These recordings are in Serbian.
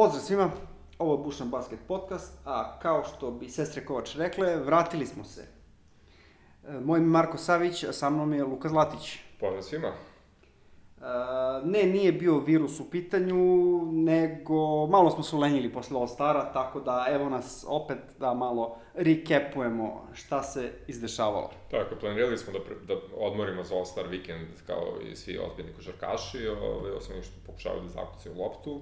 Pozdrav svima, ovo je Bušan Basket Podcast, a kao što bi sestre Kovač rekle, vratili smo se. E, Moj ime je Marko Savić, a sa mnom je Luka Zlatić. Pozdrav svima. E, Ne, nije bio virus u pitanju, nego malo smo se ulenjili posle All Stara, tako da evo nas opet da malo recapujemo šta se izdešavalo. Tako, planirali smo da, da odmorimo za All-Star vikend kao i svi ozbiljni košarkaši, ove, osim onih što pokušavaju da zakucaju loptu.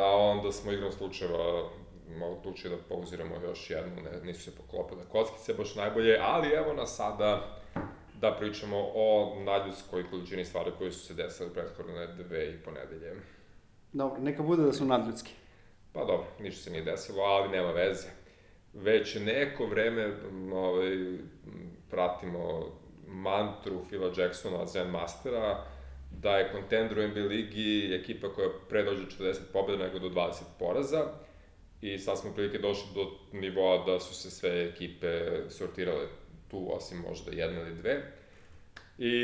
A onda smo igrom slučajeva odlučili da pauziramo još jednu, ne, nisu se poklopile kockice baš najbolje, ali evo nas sada da pričamo o nadljudskoj količini stvari koje su se desile prethodne dve i po nedelje. Dobro, neka bude da su nadljudski. Pa dobro, ništa se nije desilo, ali nema veze. Već neko vreme ovaj, pratimo mantru Phila Jacksona, Zen Mastera, da je kontender u NBA ligi ekipa koja pre dođe do 40 pobjeda nego do 20 poraza. I sad smo prilike došli do nivoa da su se sve ekipe sortirale tu, osim možda jedna ili dve. I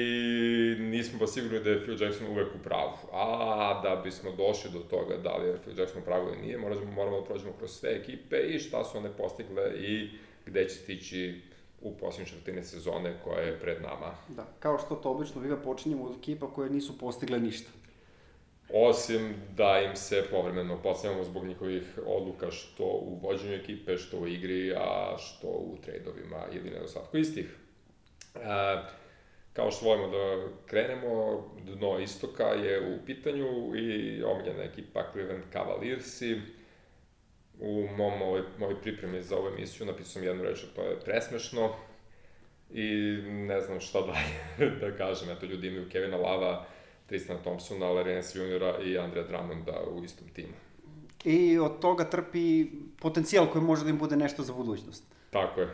nismo pa sigurni da je Phil Jackson uvek u pravu. A da bismo došli do toga da li je Phil Jackson u pravu ili nije, moramo, moramo da prođemo kroz sve ekipe i šta su one postigle i gde će stići u posljednje četvrtine sezone koja je pred nama. Da, kao što to obično biva, počinjemo od ekipa koje nisu postigle ništa. Osim da im se povremeno postavljamo zbog njihovih odluka što u vođenju ekipe, što u igri, a što u trejdovima ili nedostatku istih. E, kao što volimo da krenemo, dno istoka je u pitanju i omiljena ekipa Cleveland Cavaliersi. U mom, ovoj, mojoj pripremi za ovu emisiju napisao sam jednu reč, to je presmešno. I ne znam šta dalje da kažem, eto ljudi imaju Kevina Lava, Tristana Thompsona, Larians Juniora i Andrea Drummonda u istom timu. I od toga trpi potencijal koji može da im bude nešto za budućnost. Tako je,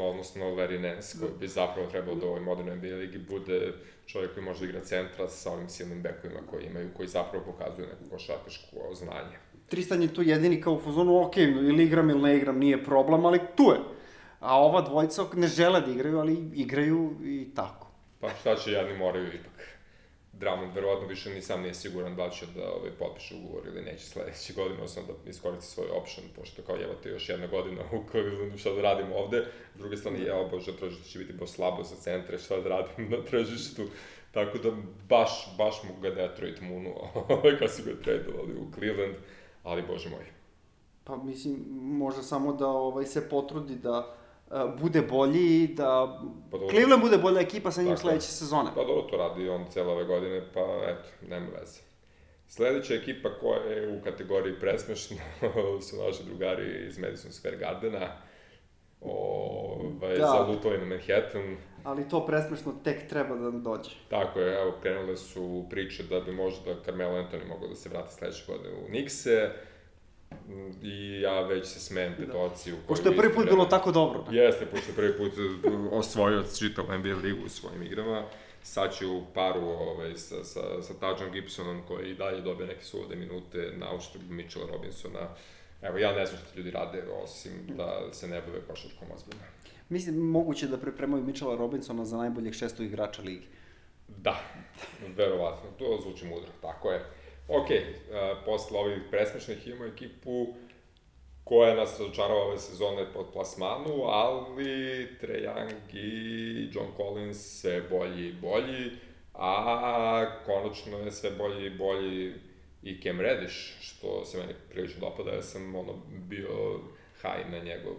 odnosno Larry Nance, koji bi zapravo trebao da u ovoj modernoj NBA ligi bude čovjek koji može da igra centra sa ovim silnim bekovima koji imaju, koji zapravo pokazuju neko košarkaško znanje. Tristan je tu jedini kao u fazonu, ok, ili igram ili ne igram, nije problem, ali tu je. A ova dvojica ne žele da igraju, ali igraju i tako. Pa šta će, jedni moraju ipak. Drummond verovatno više ni sam nije siguran da će da ovaj, potpiše ugovor ili neće sledeće godine, osam da iskoristi svoj option, pošto kao evo te još jedna godina u Clevelandu, šta da radim ovde. S druge strane, ja, bože, tržište će biti baš slabo za centre, šta da radim na tržištu. Tako da baš, baš mu ga Detroit munuo, kad su ga tradovali u Cleveland, ali bože moj. Pa mislim, može samo da ovaj, se potrudi da uh, bude bolji i da Pa dobro. Cleveland bude bolja ekipa sa njim Tako sledeće sezone. Pa dobro, to radi on cele ove godine, pa eto, nema veze. Sledeća ekipa koja je u kategoriji presmešno su naši drugari iz Madison Square Gardena. Ovaj, Da. da. zalutali na Manhattan. Ali to presmešno tek treba da dođe. Tako je, evo, krenule su priče da bi možda Carmelo Anthony mogao da se vrati sledeće godine u Nixe. Mm, I ja već se smejem petorci u kojoj... Pošto je prvi put bilo tako dobro. Jeste, pošto je prvi put osvojio čitavu NBA ligu u svojim igrama. Sad će u paru ovaj, sa, sa, sa Tađom Gibsonom, koji i dalje dobije neke sulude minute na uštrb Mitchella Robinsona. Evo, ja ne znam ti ljudi rade, osim da se ne bave košarkom ozbiljno. Mislim, moguće da pripremaju Mitchella Robinsona za najboljeg šestog igrača ligi. Da, verovatno, to zvuči mudro, tako je. Ok, uh, posle ovih presmešnih imamo ekipu koja nas razočarava ove sezone pod plasmanu, ali Trae Young i John Collins sve bolji i bolji, a konačno je sve bolji i bolji i Cam Reddish, što se meni prilično dopada, ja sam ono, bio high na njegov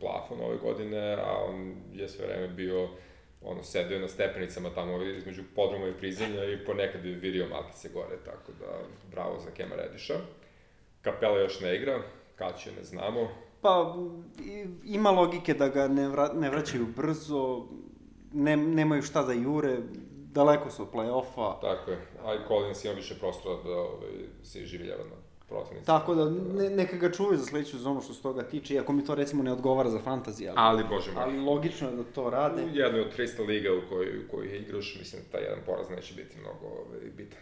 plafon ove godine, a on je sve vreme bio ono, sedeo na stepenicama tamo između podruma i prizemlja i ponekad je vidio malkice gore, tako da bravo za Kema Rediša. Kapela još ne igra, kad će ne znamo. Pa, ima logike da ga ne, vra, ne vraćaju brzo, ne, nemaju šta da jure, daleko su od play-offa. Tako je, a i Collins ima više prostora da ovaj, se življava na protivnici. Tako da, ne, neka ga čuvaju za sledeću sezonu što se toga tiče, iako mi to recimo ne odgovara za fantasy, ali, Ali, bože moj. ali logično je da to rade. U jednoj od 300 liga u kojoj, u kojoj igraš, mislim da taj jedan poraz neće biti mnogo ovaj, bitan.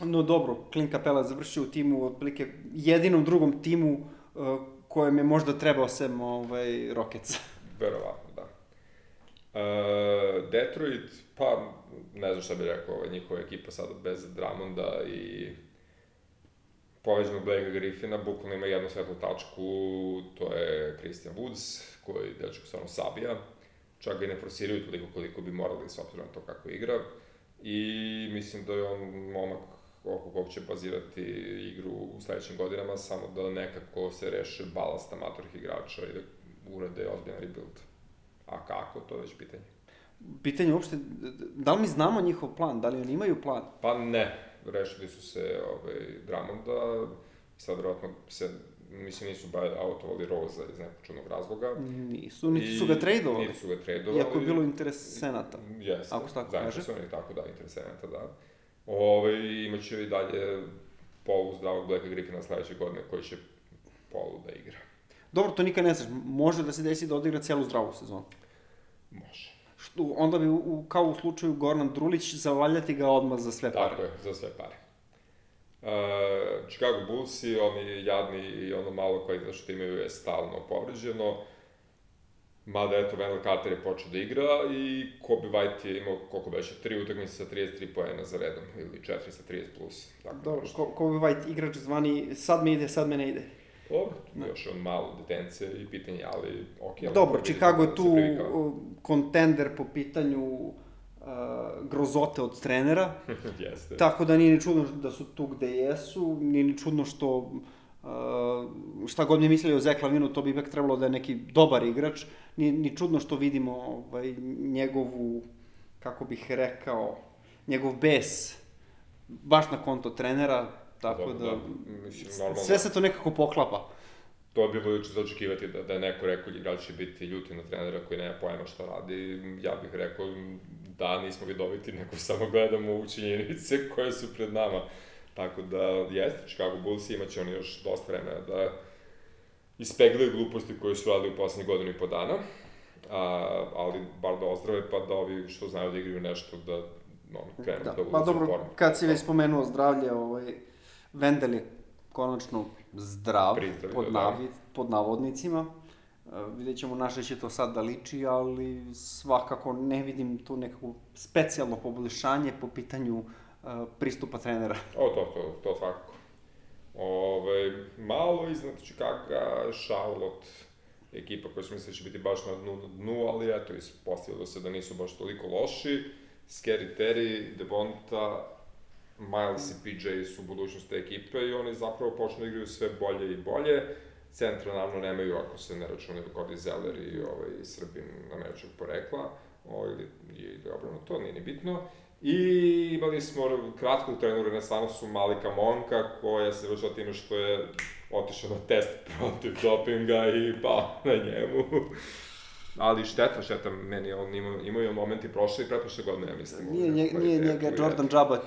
No dobro, Clint Capela je završio u timu, otprilike jedinom drugom timu uh, kojem je možda trebao sem ovaj, Rockets. Verovatno, da. Uh, Detroit, pa ne znam šta bih rekao, ovaj, njihova ekipa sada bez Drummonda i poveđenog Blake Griffina, bukvalno ima jednu svetlu tačku, to je Christian Woods, koji dečko stvarno sabija, čak ga i ne forsiraju toliko koliko bi morali s obzirom na to kako igra, i mislim da je on momak oko kog će bazirati igru u sledećim godinama, samo da nekako se reše balast amatorih igrača i da urade ozbiljan rebuild. A kako, to je već pitanje. Pitanje uopšte, da li mi znamo njihov plan, da li oni imaju plan? Pa ne, rešili su se ovaj, Dramonda, sad vjerojatno se mislim nisu autovali Roza iz nekog čudnog razloga. Nisu, niti su ga tradovali. Niti su ga tradovali. Iako je bilo interesenata. Jeste, ako se tako kaže. oni tako da, interesenata, da. Ove, imaće i dalje polu zdravog Blacka Griffina sledeće godine koji će polu da igra. Dobro, to nikad ne znaš. Može da se desi da odigra celu zdravu sezonu. Može. Što, onda bi, u, kao u slučaju Gornan Drulić, zavaljati ga odmah za sve pare. Tako je, za sve pare. Uh, Chicago Bullsi, oni jadni i ono malo koji što imaju je stalno povređeno. Mada, eto, Wendell Carter je počeo da igra i Kobe White je imao, koliko beše, tri utakmice sa 33 poena za redom, ili četiri sa 30 plus. Tako Dobro, ko, Kobe White, igrač zvani, sad me ide, sad me ne ide. Dobro, da. još on malo detence i pitanje, ali ok. Ali Dobro, Chicago je tu kontender po pitanju uh, grozote od trenera. Jeste. Tako da nije ni čudno da su tu gde jesu, nije ni čudno što uh, šta god mi mislili o Zek Lavinu, to bi ipak trebalo da je neki dobar igrač. Nije ni čudno što vidimo ovaj, njegovu, kako bih rekao, njegov bes baš na konto trenera, Tako da, da mislim, normalno, sve se to nekako poklapa. To bi bilo juče za očekivati da, da je neko rekao igrač će biti ljuti na trenera koji nema pojma šta radi. Ja bih rekao da nismo vidoviti, nego samo gledamo u činjenice koje su pred nama. Tako da jeste, Chicago Bulls imaće oni još dosta vremena da ispeglaju gluposti koje su radili u poslednjih godinu i po dana, a, ali bar da ozdrave, pa da ovi što znaju da igraju nešto da no, krenu da, da Pa dobro, kad si već spomenuo zdravlje, ovaj, Vendel je konačno zdrav, Prizdravio, pod, da. navi, da. pod navodnicima. Uh, vidjet ćemo naše će to sad da liči, ali svakako ne vidim tu nekako specijalno poboljšanje po pitanju uh, pristupa trenera. O, to, to, to svakako. Ove, malo iznad Chicago, Charlotte, ekipa koja su mislili da će biti baš na dnu, na dnu, ali eto, ispostavilo se da nisu baš toliko loši. Scary Terry, Devonta, Miles i PJ su budućnost te ekipe i oni zapravo počnu da igraju sve bolje i bolje. Centra naravno nemaju ako se ne računaju Cody Zeller i ovaj, Srbin američkog porekla, o, ili, ili to nije ni bitno. I imali smo kratkog trenu renesansu Malika Monka, koja se vršila time što je otišao na test protiv dopinga i pa na njemu. Ali šteta, šteta, meni on ima, imao je momenti prošle i pretprošle godine, ja mislim. Nije, nje, nije njega Jordan Džaba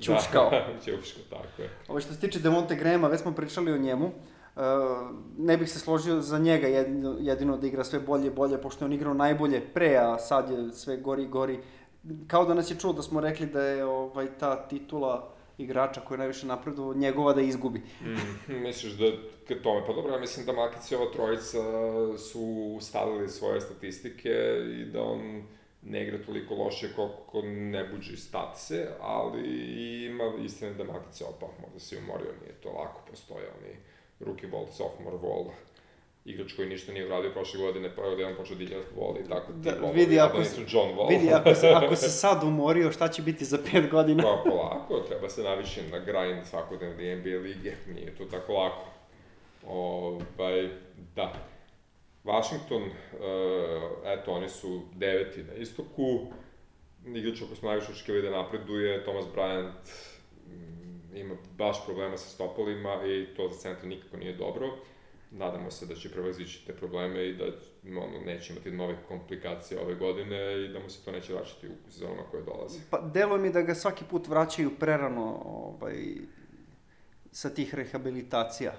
Ćuškao. Da, ćuškao, tako je. Ovo što se tiče Demonte Grema, već smo pričali o njemu. Uh, ne bih se složio za njega jedino, jedino da igra sve bolje i bolje, pošto je on igrao najbolje pre, a sad je sve gori i gori. Kao da nas je čuo da smo rekli da je ovaj, ta titula igrača koji je najviše napredovao, njegova da izgubi. mm, misliš da k tome? Pa dobro, ja mislim da Makic i ova trojica su stavili svoje statistike i da on ne igra toliko loše koliko ne buđi statse, ali ima istine da Matic se opao, možda se umorio, nije to lako, postoje oni rookie ball, sophomore ball, igrač koji ništa nije uradio prošle godine, pa je jedan počeo da igra vol i tako ti da, vidi, ako da se, John Wall. Vidi, ako se, ako se sad umorio, šta će biti za pet godina? pa polako, treba se navići na grind svakodnevne NBA lige, nije to tako lako. Ovaj, da. Washington, uh, eto, oni su deveti na istoku, igrač ako smo najviše očekivali da napreduje, Thomas Bryant mm, ima baš problema sa stopalima i to za centra nikako nije dobro. Nadamo se da će prevazići te probleme i da ono, neće imati nove komplikacije ove godine i da mu se to neće vraćati u sezonama koje dolaze. Pa, delo mi da ga svaki put vraćaju prerano ovaj, sa tih rehabilitacija.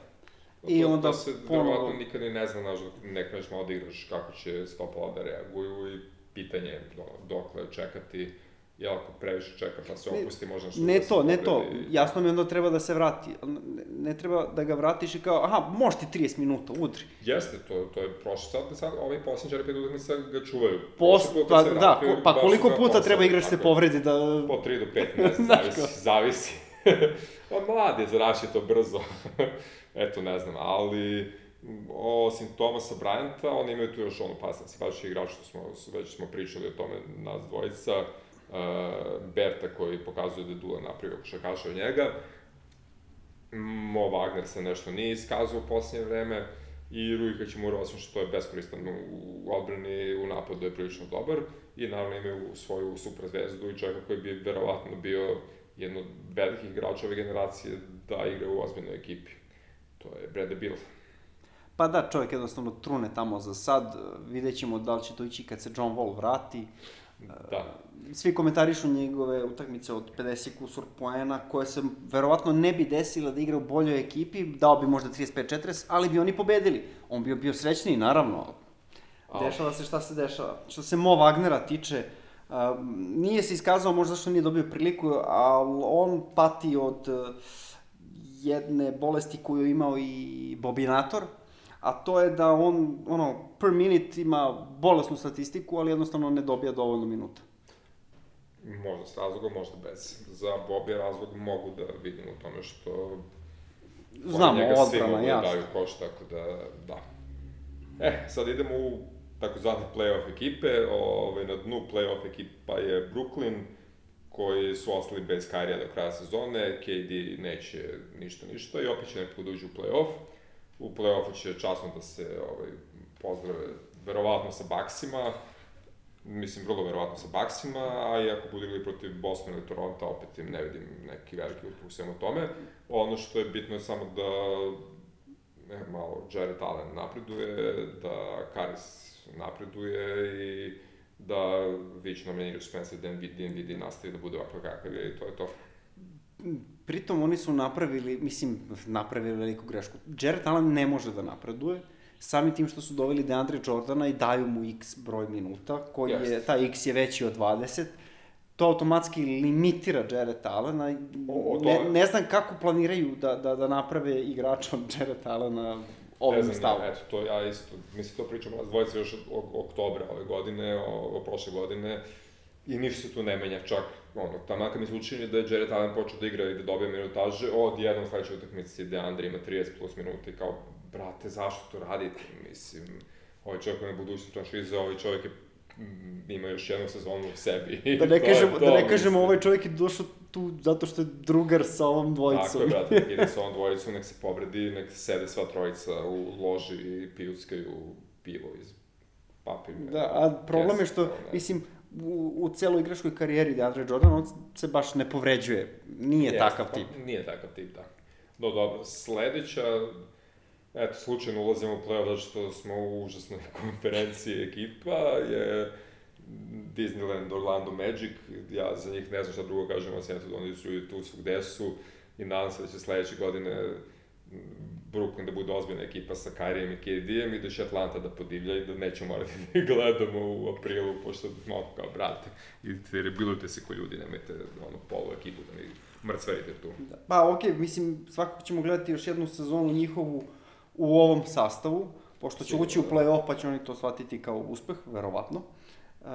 I onda to se ponovo... verovatno nikad ni ne zna, znaš, dok ne kreneš malo da igraš kako će stopala da reaguju i pitanje je do, dokle čekati, jel ako previše čeka pa se opusti, možda što Ne da to, ne to, i... jasno mi onda treba da se vrati, ne treba da ga vratiš i kao, aha, može ti 30 minuta, udri. Jeste, to, to je prošlo sad, sad ovaj posljednji čarapet utakmica ga čuvaju. Pos, pa, da, ko, pa koliko puta treba igrač se povredi da... Po 3 do 5, ne znam, zavisi, zavisi. On mlad je, zaraši to brzo. Eto, ne znam, ali osim Tomasa Bryanta, oni imaju tu još ono pasnici, baš igrač što smo, već smo pričali o tome nas dvojica, uh, Berta koji pokazuje da je Dula napravio košakaša od njega, Mo Wagner se nešto nije iskazao u posljednje vreme, i Rui Hačimura, osim što je beskoristan u odbrani, u napadu je prilično dobar, i naravno imaju svoju super zvezdu i čovjeka koji bi verovatno bio jedno od velikih igrača ove generacije da igra u ozbiljnoj ekipi. To je Brad Bill. Pa da, čovjek jednostavno trune tamo za sad, vidjet ćemo da li će to ići kad se John Wall vrati. Da. Svi komentarišu njegove utakmice od 50 kusur poena, koje se verovatno ne bi desile da igra u boljoj ekipi, dao bi možda 35-40, ali bi oni pobedili. On bi bio srećniji, naravno. Dešava se šta se dešava. Što se Mo Wagnera tiče, uh, nije se iskazao možda što nije dobio priliku, ali on pati od uh, jedne bolesti koju je imao i Bobinator, a to je da on, ono, per minute ima bolesnu statistiku, ali jednostavno ne dobija dovoljno minuta. Možda s razlogom, možda bez. Za Bobija razlog mogu da vidim u tome što... Znamo, odbrana, jasno. daju koš, tako da, da. E, sad idemo u takozvane playoff ekipe. Ove, ovaj, na dnu playoff ekipa je Brooklyn, koji su ostali bez Kairija do kraja sezone, KD neće ništa ništa i opet će nekako da uđu u playoff u play-offu će časno da se ovaj, pozdrave, verovatno sa Baksima, mislim, vrlo verovatno sa Baksima, a i ako budu igrali protiv Bosne ili Toronto, opet im ne vidim neki veliki uspeh u svemu tome. Ono što je bitno je samo da ne, malo Jared Allen napreduje, da Karis napreduje i da već nam je igrač Spencer Dinwiddie nastavi da bude ovako kakav je i to je to pritom oni su napravili, mislim, napravili veliku grešku. Jared Allen ne može da napreduje, sami tim što su doveli Deandre Jordana i daju mu x broj minuta, koji je, taj x je veći od 20, to automatski limitira Jared Allena. O, o ne, ne znam kako planiraju da, da, da naprave igrača od Jared Allena ovim ne znam, eto, to ja isto, mislim, to pričamo nas dvojice još od oktobra ove godine, o, o prošle godine, i ništa se tu ne menja, čak, ono, tamo kad mi se učinje da je Jared Allen počeo da igra i da dobije minutaže, od jednom sledećeg utakmice Deandre ima 30 plus minuta i kao, brate, zašto to radite, mislim, ovaj čovjek je na budućnost franšize, ovaj čovjek je ima još jednu sezonu u sebi. Da ne, kažemo, da ne kažemo, ovaj čovjek je došao tu zato što je drugar sa ovom dvojicom. Tako je, brate, ide sa ovom dvojicom, nek se povredi, nek sede sva trojica u loži i pijuckaju pivo iz papirne. Da, a problem je što, mislim, u, u celoj igračkoj karijeri Deandre Jordan, on se baš ne povređuje. Nije Jeste, takav tip. Pa, nije takav tip, da. No dobro, sledeća, eto, slučajno ulazimo u play-off što smo u užasnoj konferenciji ekipa, je Disneyland Orlando Magic, ja za njih ne znam šta drugo kažem, osim eto oni su tu su gde su i nadam se da će sledeće godine Brooklyn da bude ozbiljna ekipa sa Kairijem i KD-em i da će Atlanta da podivlja i da nećemo morati da gledamo u aprilu, pošto malo kao, brate, idite, rebilujte se ko ljudi, nemojte ono, polu ekipu da mi mrcverite tu. Da. Pa, okej, okay, mislim, svakako ćemo gledati još jednu sezonu njihovu u ovom sastavu, pošto će ući u play-off, pa će oni to shvatiti kao uspeh, verovatno. Uh,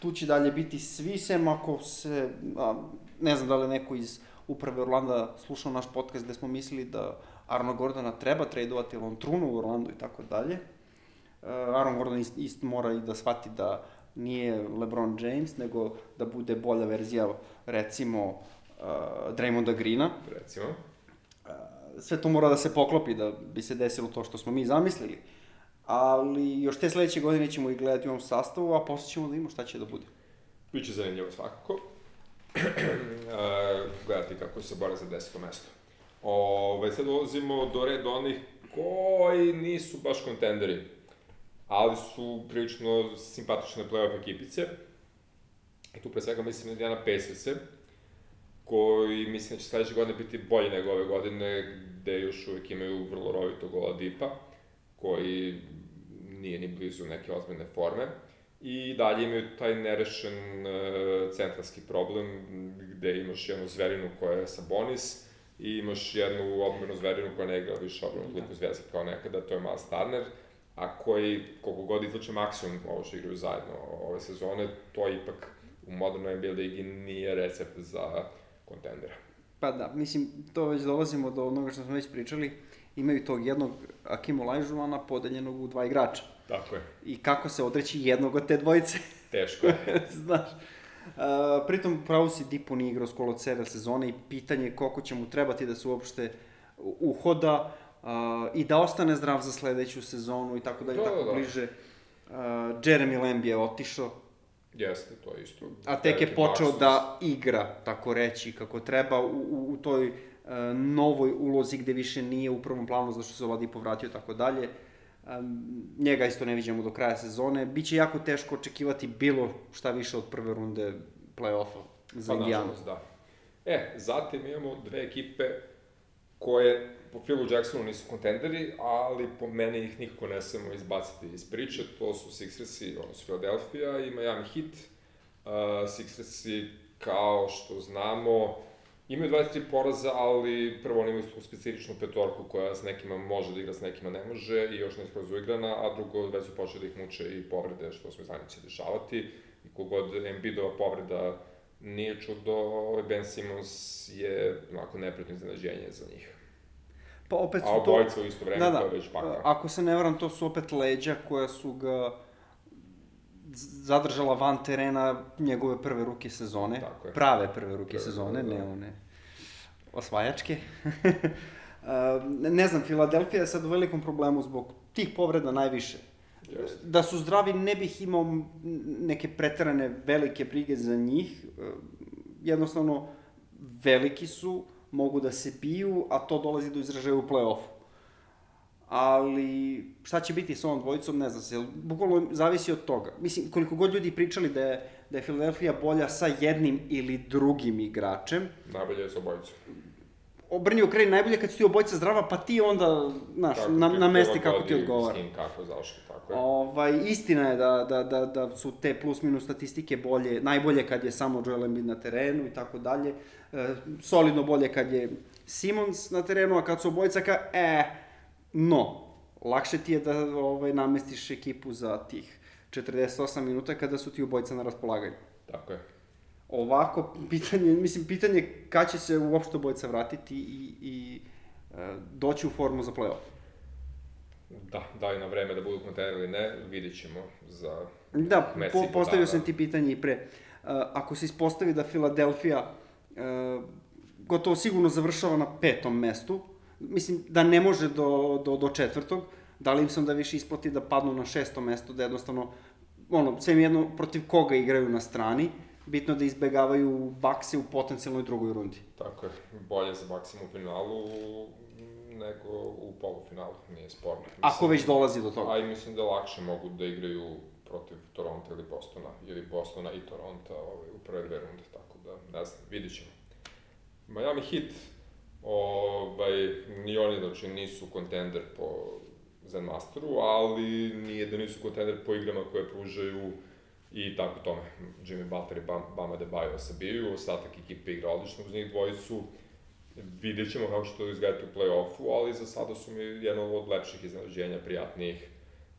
tu će dalje biti svi, sem ako se, a, ne znam da li neko iz uprave Orlanda slušao naš podcast gde smo mislili da Arno Gordona treba tradovati, jer on trunu u Orlandu i tako dalje. Uh, Aaron Gordon ist, ist mora i da shvati da nije LeBron James, nego da bude bolja verzija, recimo, uh, Draymonda Greena. Recimo. Sve to mora da se poklopi da bi se desilo to što smo mi zamislili. Ali još te sledeće godine ćemo i gledati u ovom sastavu, a posle ćemo da imamo šta će da bude. Biće zanimljivo svakako. gledati kako se bore za deseto mesto. Ove, sad dolazimo do red onih koji nisu baš kontenderi, ali su prilično simpatične playoff ekipice. I tu pre svega mislim na Indiana Pacers-e, koji mislim da će sledeće godine biti bolji nego ove godine, gde još uvek imaju vrlo rovito gola Dipa, koji nije ni blizu neke ozbiljne forme. I dalje imaju taj nerešen uh, centarski problem gde imaš jednu zverinu koja je Sabonis i imaš jednu odmenu zverinu koja ne igra više odmenu toliko zvezda kao nekada, to je Miles Turner, a koji, koliko god izlače maksimum ovo što igraju zajedno ove sezone, to ipak u modernoj NBA ligi nije recept za kontendera. Pa da, mislim, to već dolazimo do onoga što smo već pričali. Imaju tog jednog Akim Olajžuvana podeljenog u dva igrača. Tako je. I kako se odreći jednog od te dvojice? Teško je. Znaš. Uh, pritom, pravo si Dipo nije igrao skolo cele sezone i pitanje koliko će mu trebati da se uopšte uhoda uh, i da ostane zdrav za sledeću sezonu i tako dalje, Da, tako da. bliže. Uh, Jeremy Lamb je otišao, Jeste, to je isto. a tek je počeo da igra, tako reći, kako treba u, u, u toj uh, novoj ulozi gde više nije u prvom planu zašto se Oladipo vratio i tako dalje. Um, njega isto ne viđamo do kraja sezone. Biće jako teško očekivati bilo šta više od prve runde play-offa za Pa, Indijanu. da. E, zatim imamo dve ekipe koje po Philu Jacksonu nisu kontenderi, ali po meni ih nikako ne smemo izbaciti iz priče. To su Sixersi, odnosno Philadelphia i Miami Heat. Uh, Sixersi, kao što znamo, imaju 23 poraza, ali prvo oni imaju specifičnu petorku koja s nekima može da igra, s nekima ne može i još ne skroz uigrana, a drugo već su počeli da ih muče i povrede, što smo znali da će dešavati. I kogod Embiidova povreda nije čudo, ovaj Ben Simmons je onako nepretno iznenađenje za njih. Pa opet A su to... obojica u isto vreme, Da, da. to je već pakao. Ako se ne varam, to su opet leđa koja su ga zadržala van terena njegove prve ruke sezone. Tako je. Prave prve ruke Prve, sezone, da. ne one osvajačke. Uh, ne znam, Filadelfija je sad u velikom problemu zbog tih povreda najviše. Jeste. Da su zdravi, ne bih imao neke preterane velike brige za njih. E, Jednostavno, veliki su, mogu da se biju, a to dolazi do izražaja u play-offu. Ali, šta će biti sa ovom dvojicom, ne znam se, bukvalno zavisi od toga. Mislim, koliko god ljudi pričali da je, da je Philadelphia bolja sa jednim ili drugim igračem, Najbolje je sa obojicom. Obrni okrej najbolje kad su ti obojica zdrava, pa ti onda, znaš, Kako na, na mesti kako ti odgovara. S kim, kako, zašto, tako je. Ovaj, istina je da, da, da, da su te plus minus statistike bolje, najbolje kad je samo Joel Embiid na terenu i tako dalje. E, solidno bolje kad je Simons na terenu, a kad su obojica ka, e, no, lakše ti je da ovaj, namestiš ekipu za tih 48 minuta kada su ti obojica na raspolaganju. Tako je. Ovako, pitanje, mislim, pitanje je kad će se uopšte obojica vratiti i, i e, doći u formu za play-off. Da, da li na vreme da budu kontenderi ili ne, vidit ćemo za Da, po, postavio dana. sam ti pitanje i pre. Uh, ako se ispostavi da Filadelfija uh, gotovo sigurno završava na petom mestu, mislim da ne može do, do, do četvrtog, da li im se onda više isplati da padnu na šesto mesto, da jednostavno, ono, sve jedno protiv koga igraju na strani, bitno da izbegavaju bakse u potencijalnoj drugoj rundi. Tako je, bolje za maksimum u finalu nego u polufinalu, nije sporno. Ako već dolazi do toga. A i mislim da lakše mogu da igraju protiv Toronto ili Bostona, ili Bostona i Toronto ovaj, u prve dve runde, tako da, ne znam, vidit ćemo. Miami Heat, ovaj, ni oni, znači, nisu kontender po Zen Masteru, ali nije da nisu kontender po igrama koje pružaju i tako tome. Jimmy Butler i Bam, Bama Debajo se biju, ostatak ekipe igra odlično uz njih dvojicu. Vidjet ćemo kako će to izgledati u play-offu, ali za sada su mi jedno od lepših iznenađenja, prijatnijih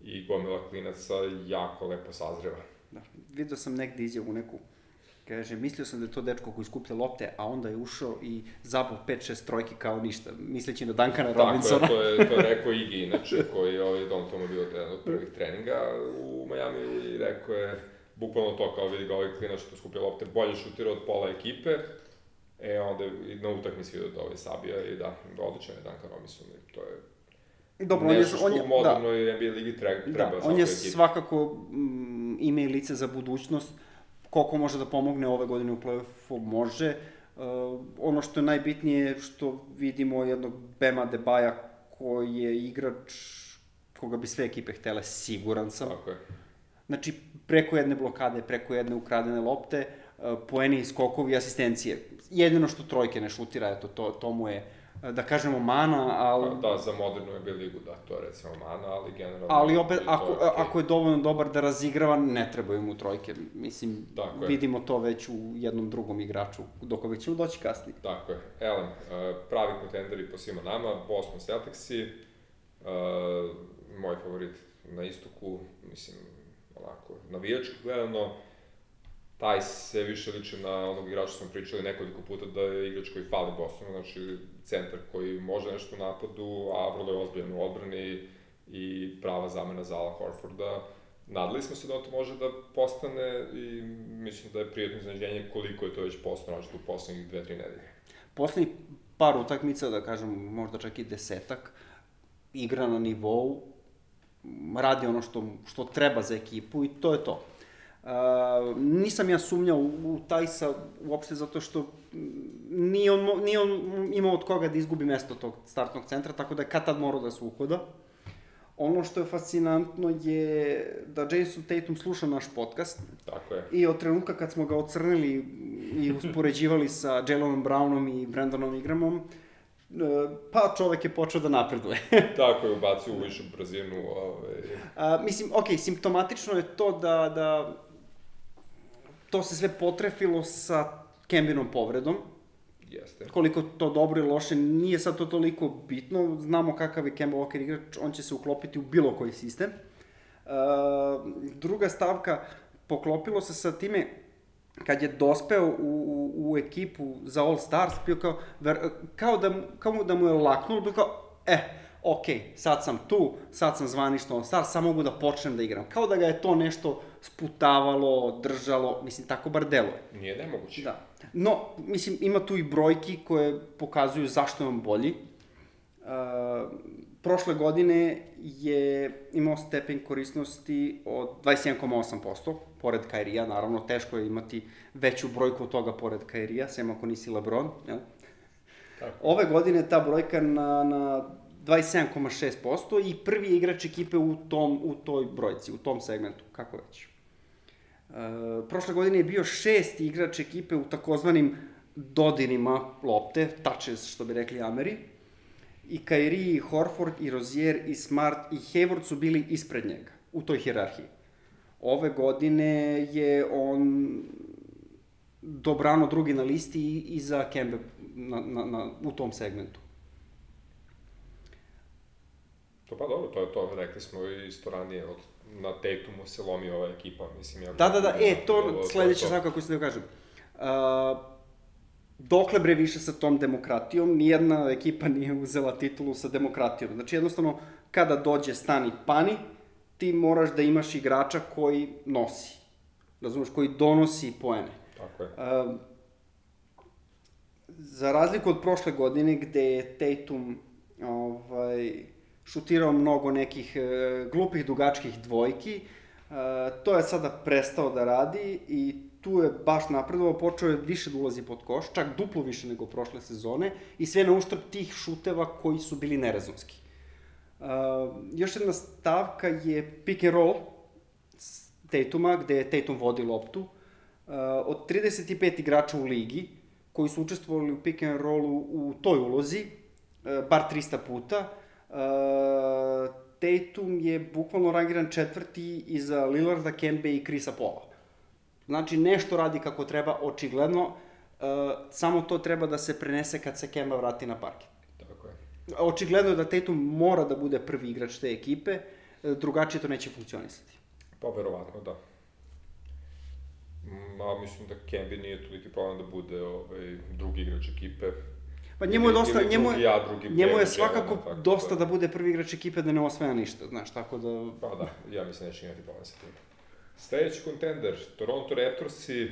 i gomila klinaca jako lepo sazreva. Da. Vidio sam negde izjavu neku. Kaže, mislio sam da je to dečko koji skuplja lopte, a onda je ušao i zabao 5-6 trojki kao ništa, misleći na Duncana Tako Robinsona. je, to je, to je rekao Igi, inače, koji je ovaj Dom Tomo bio jedan od prvih treninga u Miami i rekao je bukvalno to, kao vidi ga ovaj klinač što skuplja lopte, bolje šutira od pola ekipe, e onda i na utakmici vidio da ovaj sabija i da, odličan je Duncan Robinson to je Dobro, on je, nešto što on je, u da, modernoj NBA ligi treba, da, on je ekipi. svakako mm, ime i lice za budućnost, koliko može da pomogne ove godine u play-offu, može. Uh, ono što je najbitnije je što vidimo jednog Bema Debaja koji je igrač koga bi sve ekipe htele, siguran sam. Tako je. Znači, preko jedne blokade, preko jedne ukradene lopte, uh, poeni, skokovi, asistencije. Jedino što trojke ne šutira, eto, to, to mu je, uh, da kažemo, mana, ali... Pa, da, za modernu NBA ligu, da, to je recimo mana, ali generalno... Ali opet, ako, je okej. ako je dovoljno dobar da razigrava, ne trebaju mu trojke. Mislim, Tako je. vidimo to već u jednom drugom igraču, do koga ćemo doći kasnije. Tako je. Elem, uh, pravi kontenderi po svima nama, Boston Celticsi, moj favorit na istoku, mislim, onako, navijački gledano, taj se više liči na onog igrača smo pričali nekoliko puta da je igrač koji fali Bostonu, znači centar koji može nešto u napadu, a vrlo je ozbiljan u odbrani i prava zamena za Ala Horforda. Nadali smo se da on to može da postane i mislim da je prijatno iznenađenje koliko je to već postano, znači u poslednjih dve, tri nedelje. Poslednjih par utakmica, da kažem, možda čak i desetak, igra na nivou, radi ono što, što treba za ekipu i to je to. Uh, nisam ja sumnjao u, u Tajsa uopšte zato što nije on, nije on imao od koga da izgubi mesto tog startnog centra, tako da je kad tad morao da se uhoda. Ono što je fascinantno je da Jason Tatum sluša naš podcast. Tako je. I od trenutka kad smo ga ocrnili i uspoređivali sa Jalonom Brownom i Brandonom Ingramom, uh, pa čovek je počeo da napreduje. Tako je, ubacio u višu brzinu. Ovaj... A, mislim, ok, simptomatično je to da, da to se sve potrefilo sa Kembinom povredom. Jeste. Koliko to dobro ili loše, nije sad to toliko bitno. Znamo kakav je Kemba Walker igrač, on će se uklopiti u bilo koji sistem. Uh, druga stavka, poklopilo se sa time kad je dospeo u, u, u ekipu za All Stars, bio kao, ver, kao, da, kao da mu je laknulo, bio kao, eh, ok, sad sam tu, sad sam zvanično All Stars, sad mogu da počnem da igram. Kao da ga je to nešto sputavalo, držalo, mislim, tako bar deluje. Nije nemoguće. Da. No, mislim, ima tu i brojki koje pokazuju zašto je on bolji. Uh, prošle godine je imao stepen korisnosti od 21,8%, pored Kairija, naravno teško je imati veću brojku od toga pored Kairija, sem ako nisi Lebron, jel? Tako. Ove godine ta brojka na, na 27,6% i prvi igrač ekipe u, tom, u toj brojci, u tom segmentu, kako već. E, prošle godine je bio šest igrač ekipe u takozvanim dodirima lopte, touches, što bi rekli Ameri, i Kairi, i Horford, i Rozier, i Smart, i Hayward su bili ispred njega u toj hirarhiji. Ove godine je on dobrano drugi na listi i, i za Kembe na, na, na, u tom segmentu. To pa dobro, to je to, rekli smo isto ranije, od, na Tatumu se lomi ova ekipa, mislim. Ja da, da, da, e, to sledeće svakako kako se da kažem. Uh, dokle bre više sa tom demokratijom, nijedna ekipa nije uzela titulu sa demokratijom. Znači jednostavno, kada dođe stani pani, ti moraš da imaš igrača koji nosi. Razumeš, koji donosi poene. Tako je. Uh, za razliku od prošle godine gde je Tatum ovaj, šutirao mnogo nekih uh, glupih dugačkih dvojki, uh, to je sada prestao da radi i tu je baš napredovao, počeo je više da ulazi pod koš, čak duplo više nego prošle sezone i sve na uštrb tih šuteva koji su bili nerezonski. Uh, još jedna stavka je pick and roll Tatuma, gde je Tatum vodi loptu. Uh, od 35 igrača u ligi, koji su učestvovali u pick and rollu u toj ulozi, uh, bar 300 puta, uh, Tatum je bukvalno rangiran četvrti iza Lillarda, Kembe i Krisa Pola. Znači, nešto radi kako treba, očigledno, uh, samo to treba da se prenese kad se Kemba vrati na parket. Tako. Očigledno je da Tatum mora da bude prvi igrač te ekipe, e, drugačije to neće funkcionisati. Pa, verovatno, da. Ma, mislim da Kembi nije toliki problem da bude ovaj, drugi igrač ekipe. Pa njemu je dosta, njemu, ja, drugi njemu je svakako Jelena, dosta da... da bude prvi igrač ekipe da ne osvaja ništa, znaš, tako da... Pa da, ja mislim da neće imati problem sa tim. Sledeći kontender, Toronto Raptorsi,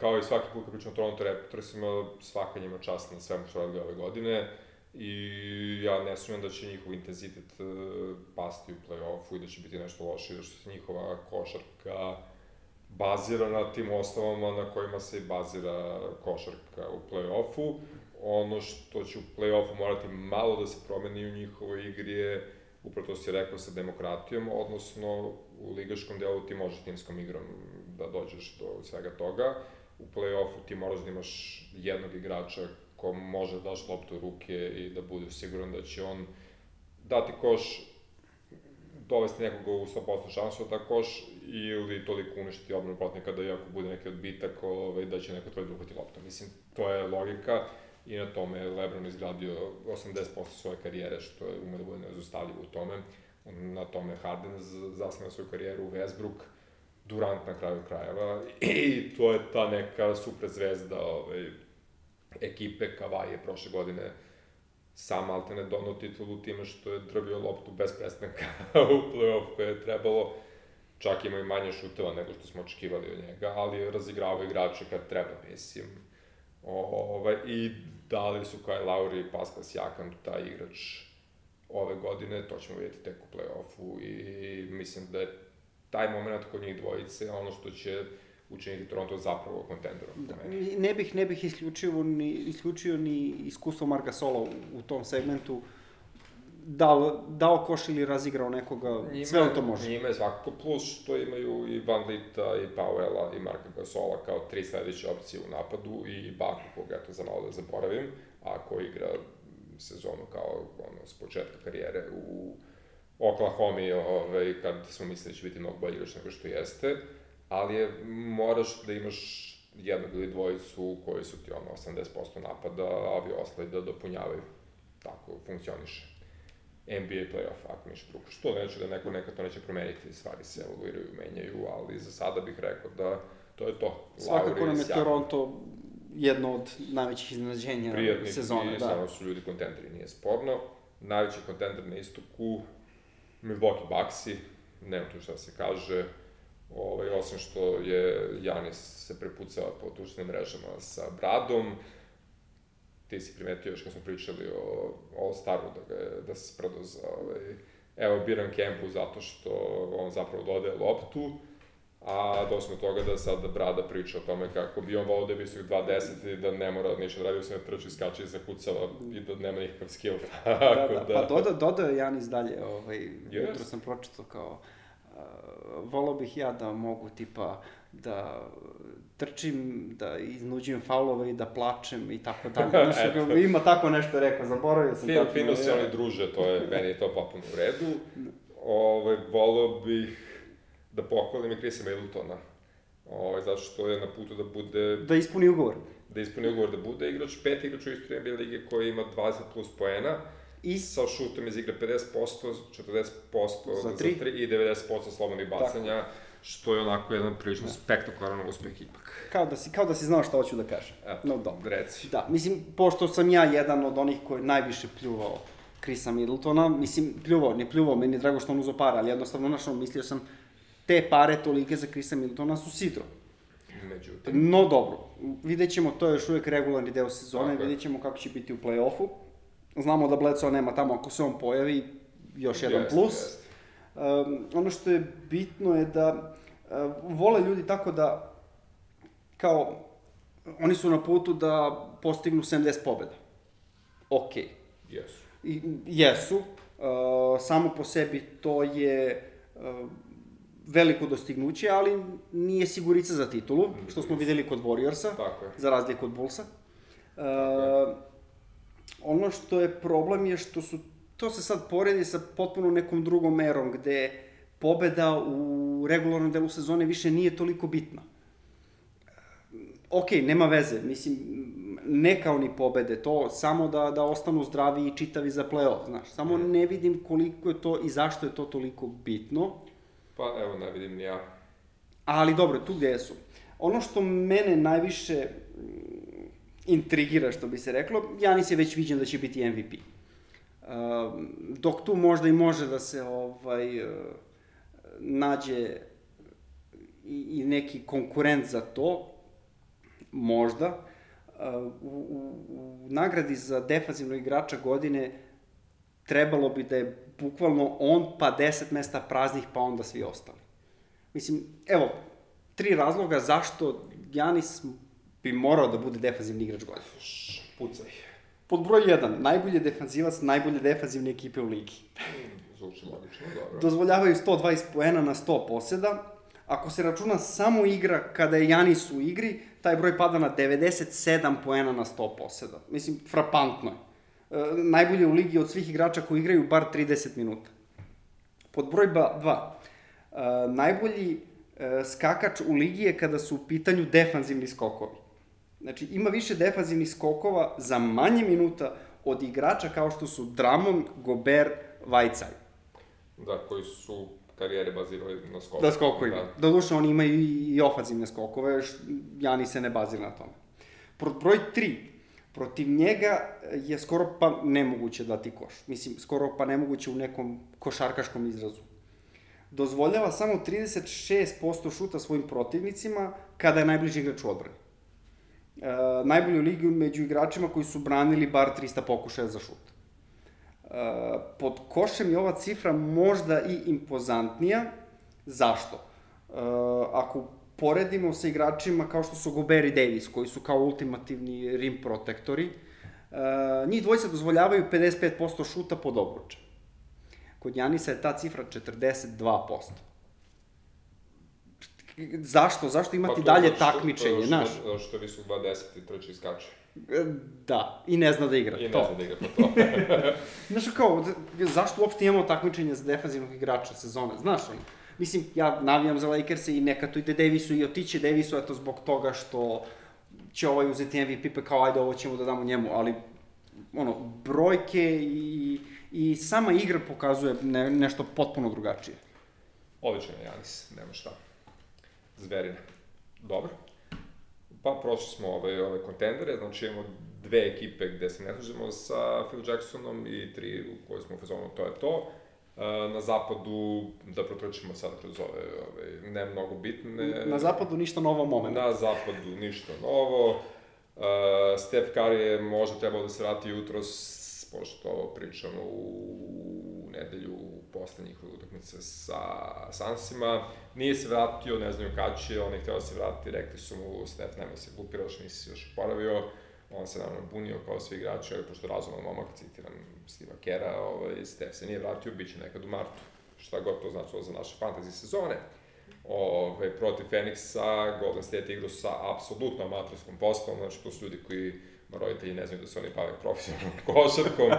kao i svaki put kad pričamo o Toronto Raptorsima, svaka njima čast na svemu što radili ove godine i ja ne sumnjam da će njihov intenzitet uh, pasti u play-offu i da će biti nešto loše, da što se njihova košarka bazira na tim osnovama na kojima se bazira košarka u play-offu. Ono što će u play-offu morati malo da se promeni u njihovoj igri je upravo to si rekao sa demokratijom, odnosno u ligaškom delu ti možeš timskom igrom da dođeš do svega toga. U play-offu ti moraš da imaš jednog igrača ko može da daš loptu u ruke i da budeš siguran da će on dati koš, dovesti nekoga u 100% šansu da koš ili toliko uništiti obranu protivnika da iako bude neki odbitak ovaj, da će neko da uhvati loptu. Mislim, to je logika i na tome je Lebron izgradio 80% svoje karijere, što je ume da bude nezostavljivo u tome. Na tome Harden zasnio svoju karijeru u Westbrook, Durant na kraju krajeva. I to je ta neka super zvezda ovaj, ekipe. Kawhi je prošle godine sam alterne donao titulu time što je drvio loptu bez prestanka u play-off koje je trebalo. Čak ima i manje šuteva nego što smo očekivali od njega, ali razigravao igrače kad treba, mislim. Ovaj, I dali su Kyle Lowry i Pascal Siakam taj igrač ove godine, to ćemo vidjeti tek u play-offu i mislim da je taj moment kod njih dvojice ono što će učiniti Toronto zapravo kontenderom. Da, ne bih, ne bih isključio ni, isključio ni iskustvo Marga Sola u, u tom segmentu. Dao, dao koš ili razigrao nekoga, njima, sve on to može. Njima je svakako plus što imaju i Van Lita, i Powella, i Marka Gasola kao tri sledeće opcije u napadu i Baku, koga eto za malo da zaboravim, a ko igra sezonu kao ono, s početka karijere u Oklahoma, ovaj, kad smo mislili da će biti mnogo igrač nego što jeste ali je, moraš da imaš jednog ili dvojicu koji su ti ono 80% napada, a ovi ostali da dopunjavaju. Tako funkcioniše. NBA playoff, ako ništa drugo. Što neće da neko nekad to neće promeniti, stvari se evoluiraju, menjaju, ali za sada bih rekao da to je to. Svakako nam je Toronto jedno od najvećih iznenađenja Prijatni, sezone. da. Stvarno su ljudi kontenderi, nije sporno. Najveći kontender na istoku, Milwaukee Bucksi, nema tu šta se kaže, Ovaj, osim što je Janis se prepucao po tučnim mrežama sa Bradom, ti si primetio još kad smo pričali o All-Staru da, ga, da se spredao za, ovaj, evo, biram Kempu zato što on zapravo dodaje loptu, a došlo do toga da sad Brada priča o tome kako bi on volao da je visok 2.10 i da ne mora ništa da radi, se ne trči, skače i zakucava i da nema nikakav skill. da, da, da, pa doda, dodao je Janis dalje, ovaj, yes. jutro sam pročitao kao volao bih ja da mogu tipa da trčim, da iznuđujem faulove i da plačem i tako dalje. Znaš, ima tako nešto rekao, zaboravio sam. Fino, fino se oni druže, to je, meni je to potpuno u redu. Ove, volao bih da pohvalim i Chrisa Middletona. Ove, zato što je na putu da bude... Da ispuni ugovor. Da ispuni ugovor, da bude igrač, pet igrač u istoriji NBA lige koji ima 20 plus poena I sa šutom iz igre 50%, 40% za 3, za 3 i 90% slobodnih bacanja, Tako. što je onako jedan prilično da. spektakularan uspeh ipak. Kao da si, kao da si znao šta hoću da kažem. Eto, no, dobro. reci. Da, mislim, pošto sam ja jedan od onih koji najviše pljuvao Chrisa Middletona, mislim, pljuvao, ne pljuvao, meni je drago što on uzo para, ali jednostavno, našao, mislio sam, te pare tolike za Chrisa Middletona su sidro. Međutim. No dobro, vidjet ćemo, to je još uvijek regularni deo sezone, vidjet ćemo kako će biti u play-offu. Znamo da Bledsoe nema tamo, ako se on pojavi, još jedan yes, plus. Yes. Um, ono što je bitno je da uh, vole ljudi tako da, kao, oni su na putu da postignu 70 pobjeda. Ok. Jesu. I, jesu. Uh, samo po sebi to je uh, veliko dostignuće, ali nije sigurica za titulu, što smo videli kod Warriorsa, Tako je. za razliku od Bullsa. Uh, Ono što je problem je što su, to se sad poredi sa potpuno nekom drugom erom, gde pobeda u regularnom delu sezone više nije toliko bitna. Ok, nema veze, mislim, ne kao ni pobede, to samo da, da ostanu zdravi i čitavi za play-off, znaš. Samo mm. ne vidim koliko je to i zašto je to toliko bitno. Pa evo, ne vidim ni ja. Ali dobro, tu gde su. Ono što mene najviše intrigira, što bi se reklo. Janis je već viđen da će biti MVP. Uh, dok tu možda i može da se ovaj uh, nađe i, neki konkurent za to, možda, uh, u, u, u nagradi za defanzivnog igrača godine trebalo bi da je bukvalno on, pa 10 mesta praznih, pa onda svi ostali. Mislim, evo, tri razloga zašto Janis bi morao da bude defanzivni igrač godine. Pucaj. Pod broj 1, najbolji defanzivac najbolje defanzivne ekipe u ligi. Zvuči logično, dobro. Dozvoljavaju 120 poena na 100 poseda. Ako se računa samo igra kada je Janis u igri, taj broj pada na 97 poena na 100 poseda. Mislim, frapantno je. E, najbolje u ligi od svih igrača koji igraju bar 30 minuta. Pod broj 2, e, najbolji e, skakač u ligi je kada su u pitanju defanzivni skokovi. Znači, ima više defanzivnih skokova za manje minuta od igrača kao što su Dramon, Gober, Vajcaj. Da, koji su karijere bazirali na skoku. Da skokovima. Da. Doduše, oni imaju i, i ofanzivne skokove, š, Jani se ne bazira na tome. Broj 3. Protiv njega je skoro pa nemoguće dati koš. Mislim, skoro pa nemoguće u nekom košarkaškom izrazu. Dozvoljava samo 36% šuta svojim protivnicima kada je najbliži igrač u odbrani. E, najbolju ligu među igračima koji su branili bar 300 pokušaja za šut. E, pod košem je ova cifra možda i impozantnija. Zašto? E, ako poredimo sa igračima kao što su Gobert i Davis, koji su kao ultimativni rim protektori, uh, njih dvojica dozvoljavaju 55% šuta pod obručem. Kod Janisa je ta cifra 42%. Zašto? Zašto imati pa dalje što, takmičenje, znaš? Što, što vi su 20 i trče i skače. Da, i ne zna da igra. I ne to. zna da igra, pa to. znaš, kao, zašto uopšte imamo takmičenje za defanzivnog igrača sezone? Znaš, ono, Mislim, ja navijam za Lakers i neka to ide Davisu i otiće Davisu, eto, zbog toga što će ovaj uzeti MVP, pa kao, ajde, ovo ćemo da damo njemu, ali, ono, brojke i, i sama igra pokazuje ne, nešto potpuno drugačije. Odličan je Janis, nema šta. Zverina. Dobro. Pa prošli smo ove, ove kontendere, znači imamo dve ekipe gde se ne slažemo sa Phil Jacksonom i tri u kojoj smo u fazonu to je to na zapadu, da protrčimo sad kroz ove, ove ne mnogo bitne. Na zapadu ništa novo moment. Na zapadu ništa novo. Uh, Steph Curry je možda trebao da se vrati jutros, pošto pričamo u nedelju posle njihove utakmice sa Sansima. Nije se vratio, ne znaju kad će, on je htio da se vrati, rekli su mu, Steph, nema se glupiraš, nisi se još oporavio on se naravno bunio kao svi igrači, ali pošto razuman momak, citiram Steva Kera, ovaj, Steph se nije vratio, bit će nekad u martu. Šta god to značilo za naše fantasy sezone. Ove, protiv Feniksa, Golden State igrao sa apsolutno amatorskom postavom, znači to su ljudi koji roditelji ne znaju da se oni bave profesionalnom košarkom,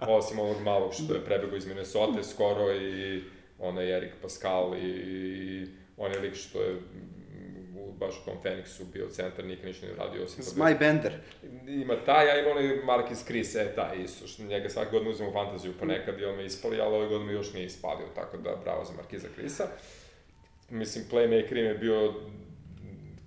osim onog malog što je prebegao iz Minnesota skoro i onaj Erik Pascal i je lik što je baš u tom Feniksu bio centar, nikad ništa ne radio osim toga. Zmaj Bender. Ima taj, a ima onaj Marcus Chris, e, taj isto, što njega svake godine uzem u fantaziju ponekad i on me ispali, ali ove godine još nije ispalio, tako da bravo za Markiza Chrisa. Mislim, playmaker im je bio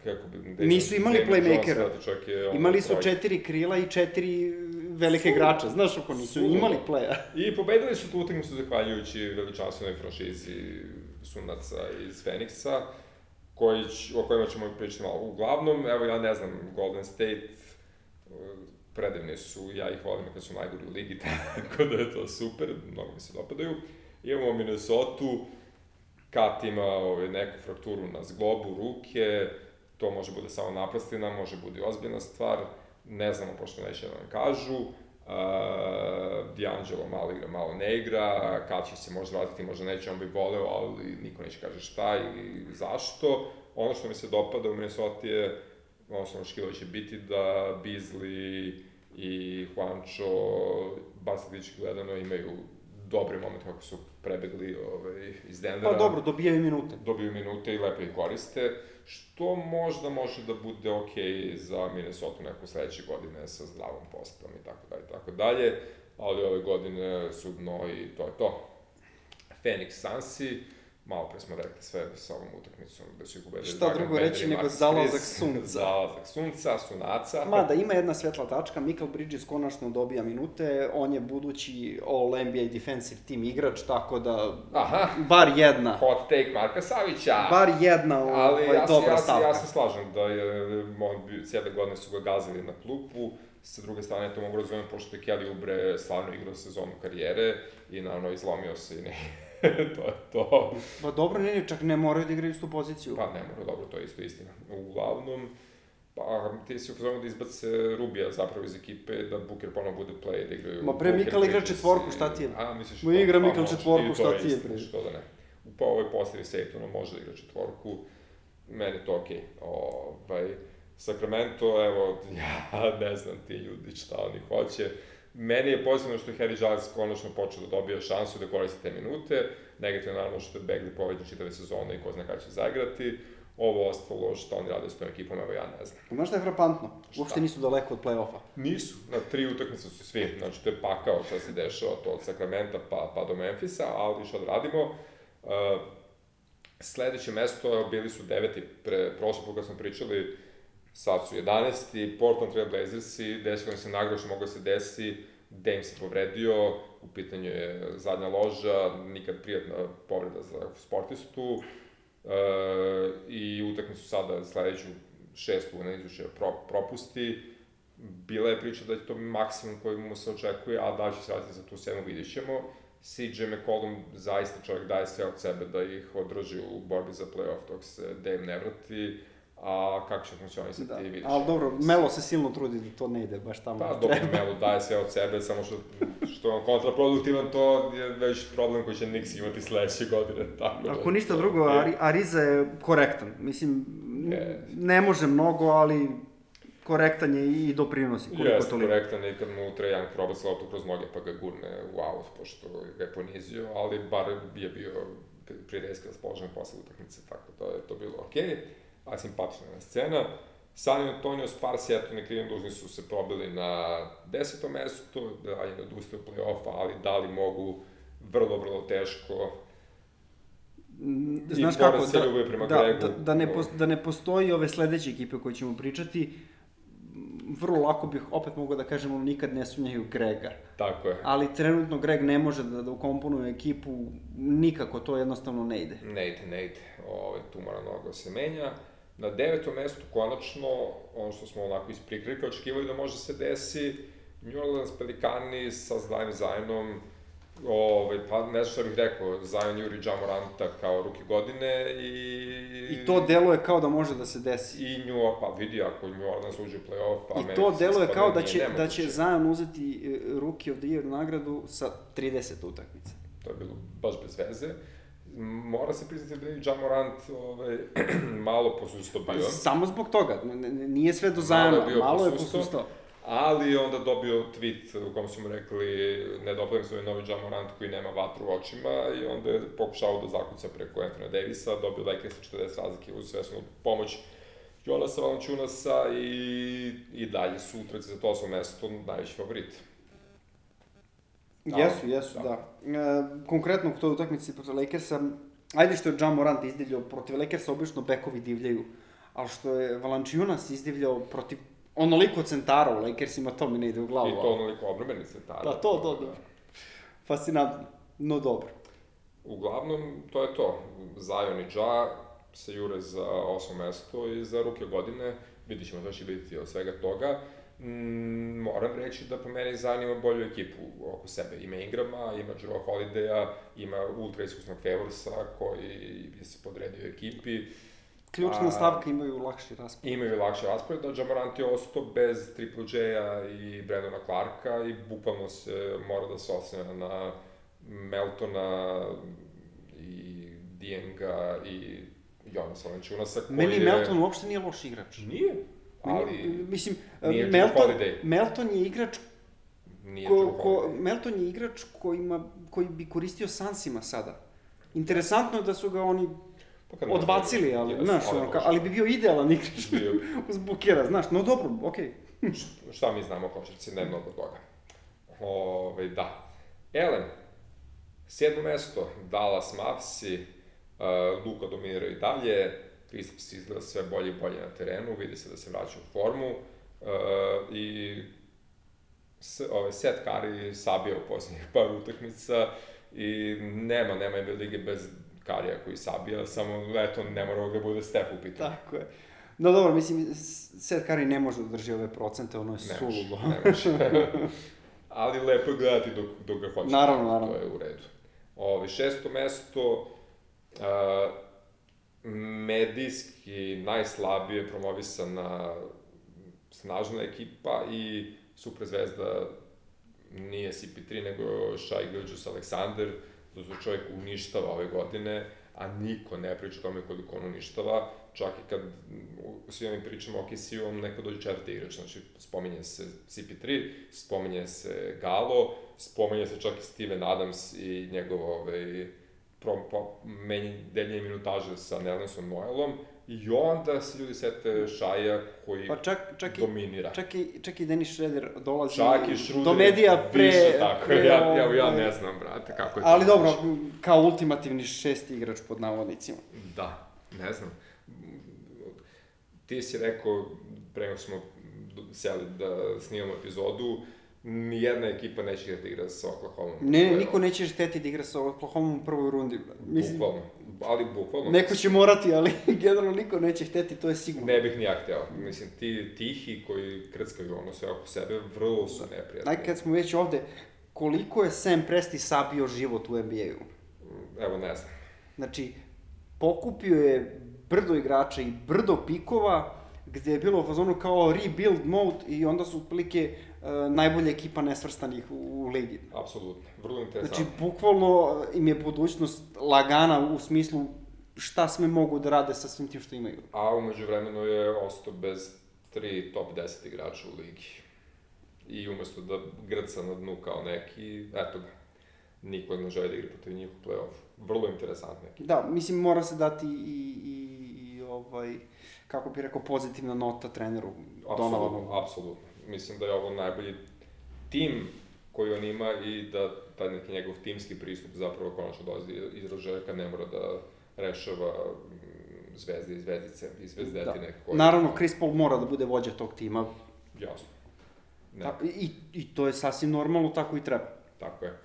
kako bi... David, Nisu imali playmakera. Je, imali su četiri krila i četiri velike igrača, znaš ako nisu su, imali playa. I pobedili su tu utakmicu zahvaljujući veličanstvenoj franšizi Sunaca iz Feniksa koji, o kojima ćemo pričati malo. Uglavnom, evo ja ne znam, Golden State, uh, predivni su, ja ih volim kad su najgori u ligi, tako da je to super, mnogo mi se dopadaju. Imamo Minnesota, Kat ima ovaj, neku frakturu na zglobu, ruke, to može bude samo napastina, može bude ozbiljna stvar, ne znamo, pošto neće da nam kažu. Uh, D'Angelo malo igra, malo ne igra, kad će se možda vratiti, možda neće, on bi voleo, ali niko neće kaže šta i zašto. Ono što mi se dopada u Minnesota je, odnosno škilo će biti da Beasley i Juancho, basilički gledano, imaju dobri moment kako su prebegli ovaj, iz Denvera. Pa dobro, dobijaju minute. Dobiju minute i lepo ih koriste što možda može da bude ok za Minnesota neko sledeće godine sa zdravom postavom i tako dalje, tako dalje, ali ove godine su dno i to je to. Phoenix Sunsi, malo pre smo rekli sve sa ovom utakmicom da ih ubedili. Šta drugo reći nego zalazak sunca. Zalazak sunca, sunaca. Ma da ima jedna svetla tačka, Michael Bridges konačno dobija minute, on je budući All NBA Defensive Team igrač, tako da Aha. bar jedna. Hot take Marka Savića. Bar jedna Ali ovaj, ja, dobra ja, stavka. Ja se slažem da je, on cijele godine su ga gazili na klupu, sa druge strane to mogu razumjeti, pošto je Kelly Ubre stvarno igrao sezonu karijere i naravno izlomio se i ne, to je to. Pa dobro, ne, čak ne moraju da igraju istu poziciju. Pa ne moraju, dobro, to je isto istina. Uglavnom, pa ti si u da izbace Rubija zapravo iz ekipe, da Booker ponovo bude play, da igraju... Ma pre Mikal igra četvorku, šta ti je? A, misliš... Ma igra Mikal četvorku, šta ti je pre? Što da ne. Pa ovoj postavi Sejtona može da igra četvorku, meni to okej. Okay. Ovaj, Sacramento, evo, ja ne znam ti ljudi šta oni hoće Meni je pozitivno što je Harry Giles konačno počeo da dobija šansu da koristi te minute. Negativno naravno što je Bagley poveden čitave sezone i ko zna kada će zagrati. Ovo ostalo što oni rade s tom ekipom, evo ja ne znam. Znaš šta je frapantno? Uopšte nisu daleko od play-offa. Nisu. Na tri utakmice su svi. Znači, to je pakao šta se dešava, to od Sakramenta pa, pa do Memfisa, ali šta da radimo. Uh, Sledeće mesto, bili su deveti, pre, prošle put kad smo pričali, sad su 11. Portland Trail Blazers i desilo se nagrado što moglo da se desi, Dame se povredio, u pitanju je zadnja loža, nikad prijatna povreda za sportistu, e, i utakmicu sada sledeću šestu na izuše pro, propusti, bila je priča da je to maksimum koji mu se očekuje, a da će se raditi za tu sedmu, vidjet ćemo. CJ McCollum zaista čovjek daje sve od sebe da ih održi u borbi za playoff dok se Dame ne vrati a kako će funkcionisati da. vidiš. Ali dobro, Melo se silno trudi da to ne ide baš tamo. Pa dobro, Melo daje sve od sebe, samo što, što je on kontraproduktivan, to je već problem koji će Nix imati sledeće godine. Tako da, Ako ništa drugo, Ari, Ariza je korektan. Mislim, je. ne može mnogo, ali korektan je i doprinosi. Koliko Jeste, toliko. korektan je kad mu Trae Young proba sa loptu kroz noge pa ga gurne u out, pošto ga je ponizio, ali bar je bio prijateljski raspoložen posle utakmice, tako da je to bilo okej. Okay a simpatična je scena. San Antonio Spars, eto, ne krivim dužni su se probili na desetom mestu, da je ne odustaju play-offa, ali da li mogu vrlo, vrlo teško Znaš kako, da, prema da, Gregu. Da, da, ne, da ne postoji ove sledeće ekipe koje ćemo pričati, vrlo lako bih opet mogao da kažem, ono, nikad ne sunjaju Grega. Tako je. Ali trenutno Greg ne može da, da ukomponuje ekipu, nikako, to jednostavno ne ide. Ne ide, ne ide. Ove, tu mora mnogo se menja. Na devetom mestu, konačno, ono što smo onako iz prikrika očekivali da može se desi, New Orleans Pelikani sa zdravim Zajonom, Ove, pa ne znam šta bih rekao, Zion Juri Jamoranta kao ruki godine i... I to deluje kao da može da se desi. I New Orleans, pa vidi ako New Orleans uđe u playoff, pa I to deluje kao da će, da će Zion uzeti e, Rookie of the Year nagradu sa 30 utakmice. To je bilo baš bez veze mora se priznati da je Jamorant ovaj, malo posusto bio. Pa, samo zbog toga, nije sve do zajama, malo, malo je posusto. Ali onda dobio tweet u kom su mu rekli ne dopadim se ovaj novi Jamorant koji nema vatru u očima i onda je pokušao da zakuca preko Anthony Davisa, dobio Lakers 40 razlike uz svesnu pomoć Jonasa Valančunasa i, i dalje su to osmo mesto najveći favorit. Jesu, jesu, da. da. E, konkretno u toj utakmici protiv Lakersa, ajde što je John Morant izdivljao protiv Lakersa, obično bekovi divljaju, ali što je Valančiunas izdivljao protiv onoliko centara u Lakersima, to mi ne ide u glavu. I to onoliko obrobenih centara. Da, to, to, da. Fascinantno, no dobro. Uglavnom, to je to. Zion i Ja se jure za osmo mesto i za ruke godine. Vidit ćemo što će biti od svega toga. Mm, moram reći da po meni zanima bolju ekipu oko sebe. Ima Ingrama, ima Joe Holidaya, ima ultra iskusnog Favorsa koji bi se podredio ekipi. Ključna a, stavka imaju lakši raspored. Imaju lakši raspored, da Jamorant je ostao bez Triple J-a i Brandona Clarka i bukvalno se mora da se osneva na Meltona i Dienga i Jonas Valenčunasa koji Meni je... Melton uopšte nije loš igrač. Nije ali... Mislim, Melton, Melton je igrač Nije ko, ko, Melton je igrač kojima, koji bi koristio Sansima sada. Interesantno je da su ga oni pa odbacili, ali, yes, znaš, ono, ka, ali bi bio idealan igrač bio. uz Bukera, znaš, no dobro, okej. Okay. Šta mi znamo o košarci, ne mnogo toga. Ove, da. Elen, sedmo mesto, Dallas Mavsi, uh, Luka dominira i dalje, Kristaps izgleda sve bolje i bolje na terenu, vidi se da se vraća u formu uh, i s, ovaj, set Kari sabija u poslednjih par utakmica i nema, nema ime lige bez Karija koji sabija, samo eto ne mora da bude Stef u pitanju. Tako je. No dobro, mislim, Seth Curry ne može da drži ove procente, ono je suludo. Ne može, Ali lepo je gledati dok, dok ga hoće. Naravno, naravno. To je u redu. Ove, šesto mesto, uh, medijski najslabije promovisana snažna ekipa i super zvezda nije CP3 nego Shai Gilgis Aleksander, to su čovjek uništava ove godine, a niko ne priča o tome koliko on uništava, čak i kad u svim ovim pričama o KC-u, nekad dođe četvrti igrač, znači spominje se CP3, spominje se Galo, spominje se čak i Steven Adams i njegov ovaj, pro, pro, menje, deljenje minutaže sa Nelsonom Noelom i onda se ljudi sete Šaja koji pa čak, čak i, dominira. Čak i, čak i Denis Schroeder dolazi čak i Schroeder do medija pre... Više tako, pre, ja, ja, ja ne znam, brate, kako je Ali dobro, kao ultimativni šesti igrač pod navodnicima. Da, ne znam. Ti si rekao, pre nego smo seli da snimamo epizodu, nijedna ekipa neće da igra sa Oklahoma. Ne, niko neće šteti da igra sa Oklahoma u prvoj rundi. Mislim, bukvalno, ali bukvalno. Neko će morati, ali generalno niko neće hteti, to je sigurno. Ne bih ni ja hteo. Mislim, ti tihi koji krckaju ono sve oko sebe, vrlo su neprijatni. Aj, kad smo već ovde, koliko je Sam Presti sabio život u NBA-u? Evo, ne znam. Znači, pokupio je brdo igrača i brdo pikova, gde je bilo u fazonu kao rebuild mode i onda su otprilike najbolja ekipa nesvrstanih u, u ligi. Apsolutno, vrlo interesantno. Znači, bukvalno im je budućnost lagana u smislu šta sve mogu da rade sa svim tim što imaju. A umeđu vremenu je ostao bez tri top 10 igrača u ligi. I umesto da grca na dnu kao neki, eto ga, niko ne želi da igra protiv njih u play-off. Vrlo interesantna ekipa. Da, mislim, mora se dati i, i, i ovaj, kako bih rekao, pozitivna nota treneru Donovanu. Apsolutno, apsolutno. Mislim da je ovo najbolji tim koji on ima i da taj neki njegov timski pristup zapravo konačno dolazi izražaja kad ne mora da rešava mm, zvezde i zvezdice i zvezdetine. Da. Koje... Naravno, Chris Paul mora da bude vođa tog tima. Jasno. Ne. Ta, i, I to je sasvim normalno, tako i treba. Tako je.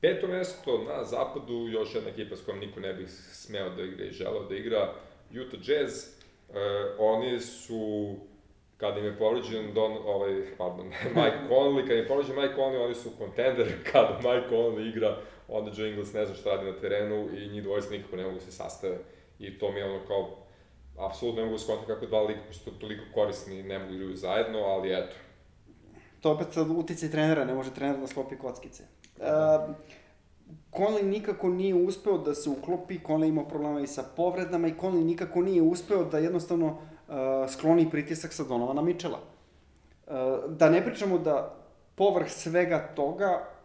Peto mesto na zapadu, još jedna ekipa s kojom niko ne bih smeo da igra i želeo da igra, Utah Jazz. E, oni su, kada im je povređen Don, ovaj, pardon, Mike Conley, kada im je povređen Mike Conley, oni su kontender, kada Mike Conley igra, onda Joe Ingles ne zna šta radi na terenu i njih dvojica nikako ne mogu se sastave. I to mi je ono kao, apsolutno ne mogu skontati kako dva lika koji su toliko korisni ne mogu igraju zajedno, ali eto. To opet sad uticaj trenera, ne može trener da sklopi kockice. Uh, Conley nikako nije uspeo da se uklopi, Conley imao problema i sa povredama i Conley nikako nije uspeo da jednostavno uh, skloni pritisak sa Donovana. Uh, da ne pričamo da povrh svega toga,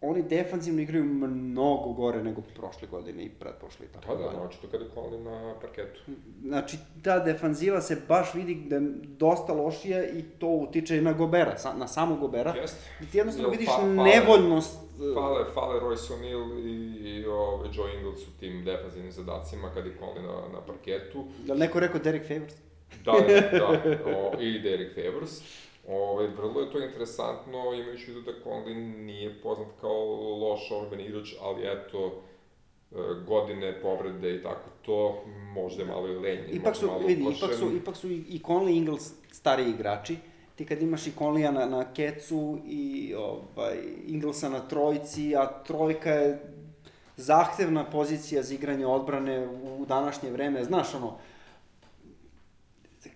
oni defanzivno igraju mnogo gore nego prošle godine i pretprošle i tako da. Da, da, očito kada Conley na parketu. Znači, ta defanziva se baš vidi da je dosta lošija i to utiče i na Gobera, na samo Gobera. Jeste. Ti jednostavno vidiš fa, nevoljnost Fale, fale Royce O'Neal i, i ove, Joe Ingles u tim defanzivnim zadacima kad je Conley na, na parketu. Da li neko rekao Derek Favors? Da, da, da o, i Derek Favors. Ove, vrlo je to interesantno, imajući vidu da Conley nije poznat kao loš odbrani igrač, ali eto, e, godine, povrede i tako to, možda je malo i lenje. Ipak su, vidi, ipak su, ipak su i Conley i Ingles stari igrači, ti kad imaš i Conleya na, na kecu i ovaj, Inglesa na trojci, a trojka je zahtevna pozicija za igranje odbrane u današnje vreme, znaš ono,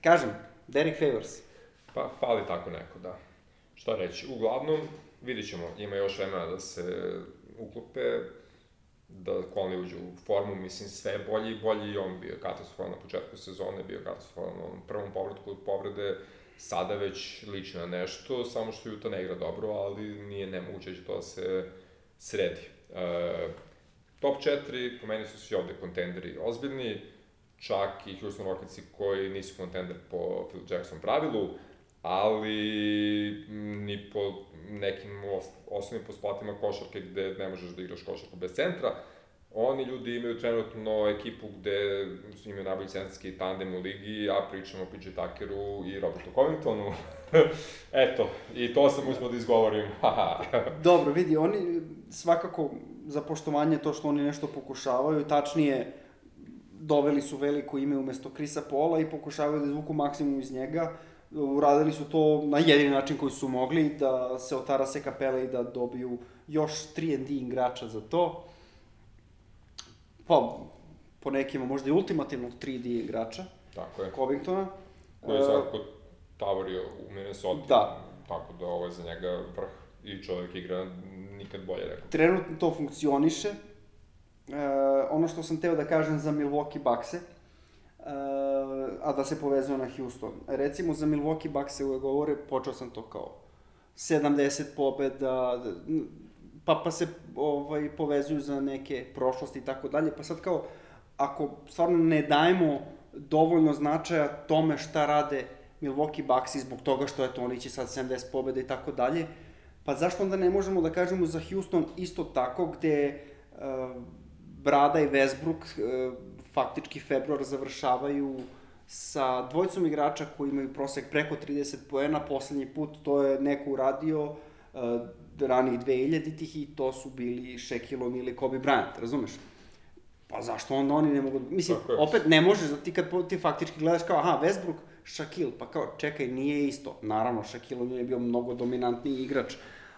kažem, Derek Favors. Pa, fali tako neko, da. Šta reći, uglavnom, vidit ćemo, ima još vremena da se uklope, da Conley uđe u formu, mislim, sve bolje i bolje i on bio katastrofalan na početku sezone, bio katastrofalan na prvom povratku od povrede, sada već liči na nešto, samo što Utah ne igra dobro, ali nije nemoguće da će to da se sredi. E, top 4, po meni su svi ovde kontenderi ozbiljni, čak i Houston Rocketsi koji nisu kontender po Phil Jackson pravilu, ali ni po nekim osnovnim posplatima košarke gde ne možeš da igraš košarku bez centra. Oni ljudi imaju trenutno ekipu gde imaju najbolji centarski tandem u ligi, ja pričam o PJ Tuckeru i Robertu Covingtonu. Eto, i to sam uspio da izgovorim. Dobro, vidi, oni svakako za poštovanje to što oni nešto pokušavaju, tačnije doveli su veliko ime umesto Krisa Pola i pokušavaju da izvuku maksimum iz njega. Uradili su to na jedini način koji su mogli, da se otara se kapele i da dobiju još 3 D igrača za to pa, po nekima možda i ultimativnog 3D igrača. Tako je. Covingtona. Koji je svakako tavorio u Minnesota. Da. Tako da ovo je za njega vrh i čovjek igra nikad bolje rekao. Trenutno to funkcioniše. E, ono što sam teo da kažem za Milwaukee Bucks-e, Uh, a da se povezuje na Houston. Recimo za Milwaukee Bucks-e uvek govore, počeo sam to kao 70 pobeda, pa, pa se ovaj, povezuju za neke prošlosti i tako dalje, pa sad kao, ako stvarno ne dajemo dovoljno značaja tome šta rade Milwaukee Bucks i zbog toga što eto oni će sad 70 pobeda i tako dalje, pa zašto onda ne možemo da kažemo za Houston isto tako gde uh, Brada i Westbrook uh, faktički februar završavaju sa dvojicom igrača koji imaju prosek preko 30 poena, poslednji put to je neko uradio uh, ranih 2000-ih i to su bili Shaquille O'Neal i Kobe Bryant, razumeš? Pa zašto onda oni ne mogu... Mislim, opet ne možeš, da ti kad ti faktički gledaš kao, aha, Westbrook, Shaquille, pa kao, čekaj, nije isto. Naravno, Shaquille O'Neal je bio mnogo dominantniji igrač,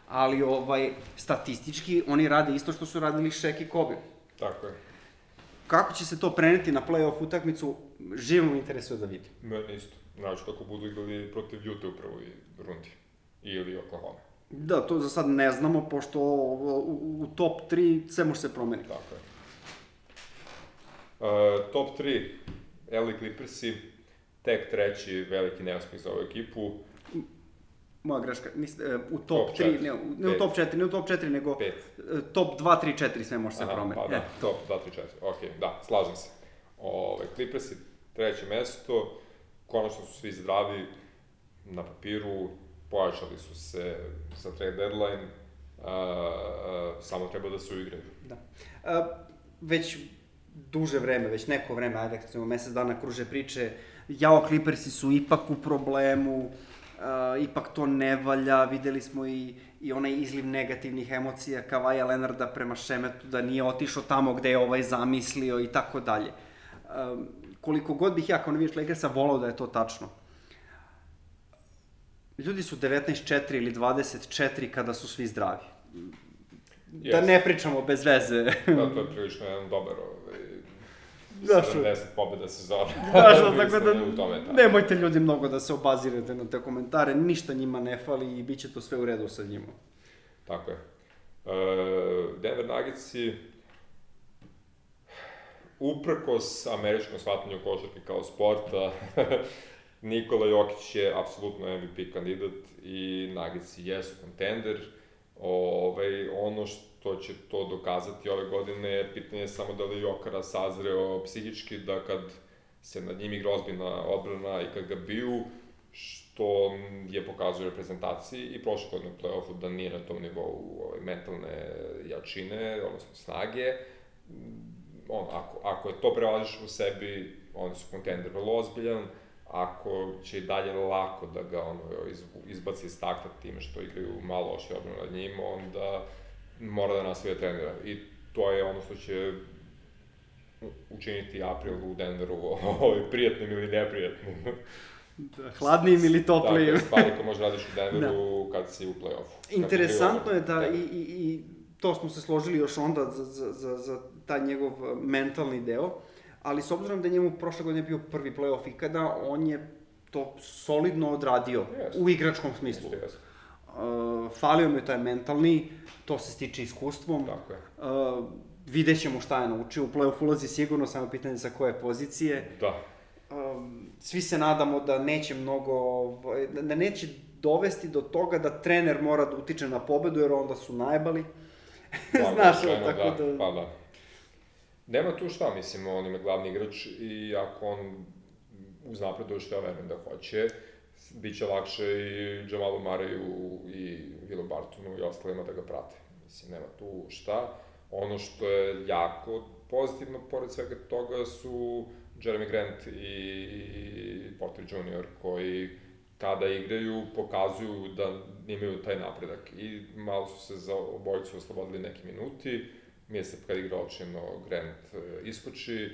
ali ovaj, statistički oni rade isto što su radili Shaq i Kobe. Tako je. Kako će se to preneti na play-off utakmicu, živo me interesuje da vidim. Mene isto. Znači, ako budu igrali protiv Utah u prvoj rundi. Ili Oklahoma. Da, to za sad ne znamo, pošto u, u top 3 sve može se promeni. Tako je. Uh, top 3, LA Clippersi, tek treći veliki neuspeh za ovu ekipu. Moja greška, nis, uh, u top, top 3, ne, ne u top 4, ne u top 4, nego Pet. Uh, top 2, 3, 4 sve može se promeni. Pa da, e. top 2, 3, 4, ok, da, slažem se. Ove, Clippersi, treće mesto, konačno su svi zdravi na papiru, pojačali su se za trade deadline, uh, uh, samo treba da se uigraju. Da. Uh, već duže vreme, već neko vreme, ajde, recimo mesec dana kruže priče, jao Clippersi su ipak u problemu, uh, ipak to ne valja, videli smo i, i onaj izliv negativnih emocija Kavaja Lenarda prema Šemetu, da nije otišao tamo gde je ovaj zamislio i tako dalje. Koliko god bih ja kao navijač Lakersa volao da je to tačno, ljudi su 19-4 ili 24 kada su svi zdravi. Yes. Da ne pričamo bez veze. da, to je prilično jedan dobar ovaj, Znaš, 70 pobjeda sezona. Znaš, tako da, u tome, tako. nemojte ljudi mnogo da se obazirate na te komentare, ništa njima ne fali i bit će to sve u redu sa njima. Tako je. Uh, Denver Nuggetsi, uprkos američkom shvatanju košarke kao sporta, Nikola Jokić je apsolutno MVP kandidat i Nuggets jesu kontender. Ovaj, ono što će to dokazati ove godine je pitanje samo da li Jokara sazreo psihički da kad se nad njim igra ozbiljna odbrana i kad ga biju, što je pokazuje reprezentaciji i prošle godine u play-offu da nije na tom nivou ovaj, mentalne jačine, odnosno snage. On, ako, ako je to prevažiš u sebi, oni su kontender vrlo ozbiljan, ako će dalje lako da ga ono, izbaci iz takta time što igraju malo loše odbrano nad njim, onda mora da nastavi da trenira. I to je ono što će učiniti april u Denveru ovaj, prijatnim ili neprijatnim. Da, hladnijim ili toplijim. Dakle, stvari koje možda radiš u Denveru da. kad si u play-offu. Interesantno je da i, i, i to smo se složili još onda za, za, za, za taj njegov mentalni deo ali s obzirom da je njemu prošle godine bio prvi playoff ikada, on je to solidno odradio yes. u igračkom smislu. Yes, yes. Uh, falio mu je taj mentalni, to se stiče iskustvom. Tako je. Uh, vidjet ćemo šta je naučio, u playoff ulazi sigurno, samo pitanje sa koje pozicije. Da. Uh, svi se nadamo da neće mnogo, ovaj, da neće dovesti do toga da trener mora da utiče na pobedu, jer onda su najbali. Znaš, tako da... da... Pa da. Nema tu šta, mislim, on ima glavni igrač i ako on uznapreduje što ja verujem da hoće, bit će lakše i Jamalu Mareju i Vilo Bartonu i ostalima da ga prate. Mislim, nema tu šta. Ono što je jako pozitivno, pored svega toga, su Jeremy Grant i Porter Jr. koji kada igraju pokazuju da imaju taj napredak i malo su se za obojicu oslobodili neki minuti mislim, kad igra očino Grant e, iskoči,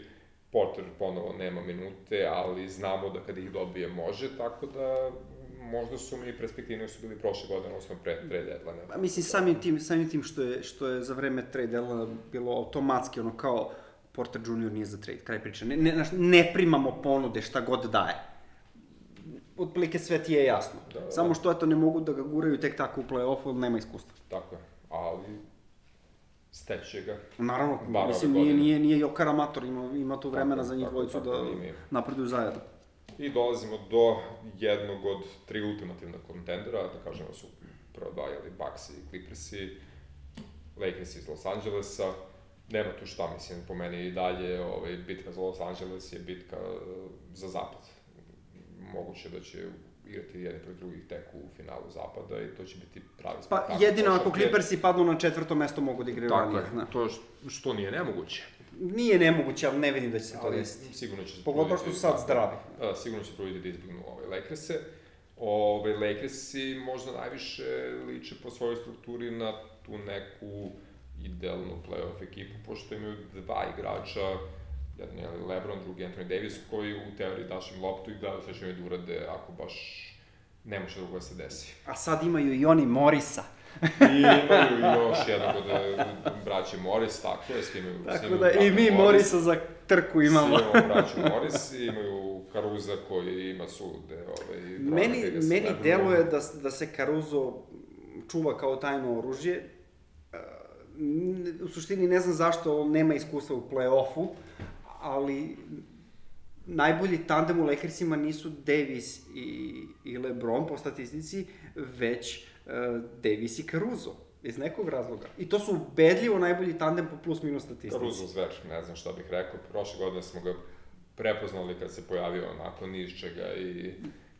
Porter ponovo nema minute, ali znamo da kad ih dobije može, tako da možda su mi perspektivni su bili prošle godine, odnosno pre trade deadline. Pa mislim, samim tim, samim tim što je, što je za vreme trade deadline bilo automatski ono kao Porter Jr. nije za trade, kraj priče. Ne, ne, ne primamo ponude šta god daje. Otprilike sve ti je jasno. Da, da, Samo što eto ne mogu da ga guraju tek tako u play-offu, nema iskustva. Tako je. Ali steće ga. Naravno, Bar mislim, nije, nije, nije Jokar amator, ima, ima tu vremena tako, za njih dvojicu da napreduju zajedno. I dolazimo do jednog od tri ultimativna kontendera, da kažemo da su prvo dva, jeli, Bucks i Clippersi, Lakers iz Los Angelesa, nema tu šta, mislim, po meni i dalje, ovaj, bitka za Los Angeles je bitka za zapad. Moguće da će igrati jedni protiv drugih tek u finalu zapada i to će biti pravi spektakl. Pa jedino ako Clippersi padnu na četvrto mesto mogu da igraju ranije. Tako je, to što nije nemoguće. Nije nemoguće, ali ne vidim da će se to desiti. sigurno će se Pogotovo što su sad da, zdravi. Da, sigurno će truditi da izbignu ove Lakerse. Ove Lakersi možda najviše liče po svojoj strukturi na tu neku idealnu playoff ekipu, pošto imaju dva igrača, jedan je Lebron, drugi Anthony Davis, koji u teoriji daš im loptu i gledaju sve što imaju da urade ako baš ne može drugo da se desi. A sad imaju i oni Morisa. I imaju još jednog od braće Morris, tako je, svi imaju... Tako imaju da i mi Morisa za trku imamo. Svi imamo braću Morris, imaju Karuza koji ima sulude ovaj, Meni, meni deluje da, da se Caruso čuva kao tajno oružje. E, U suštini ne znam zašto on nema iskustva u play-offu, ali najbolji tandem u Lakersima nisu Davis i, i LeBron po statistici, već uh, Davis i Caruso. Iz nekog razloga. I to su ubedljivo najbolji tandem po plus minus statistici. Karuzo zver, ne znam šta bih rekao. Prošle godine smo ga prepoznali kad se pojavio onako ni iz čega i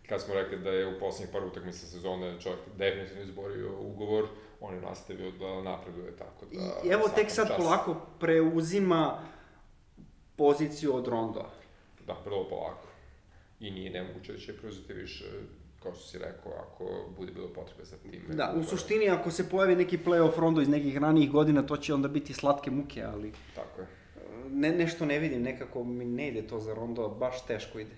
kad smo rekli da je u poslednjih par utakmica sezone čovjek definitivno izborio ugovor, on je nastavio da napreduje tako da... I evo tek sad čast. polako preuzima poziciju od Rondoa. Da, vrlo polako. I nije nemoguće da će preuzeti više, kao što si rekao, ako bude bilo potrebe za tim. Da, u suštini ako se pojavi neki playoff rondo iz nekih ranijih godina, to će onda biti slatke muke, ali Tako je. ne, nešto ne vidim, nekako mi ne ide to za rondo, baš teško ide.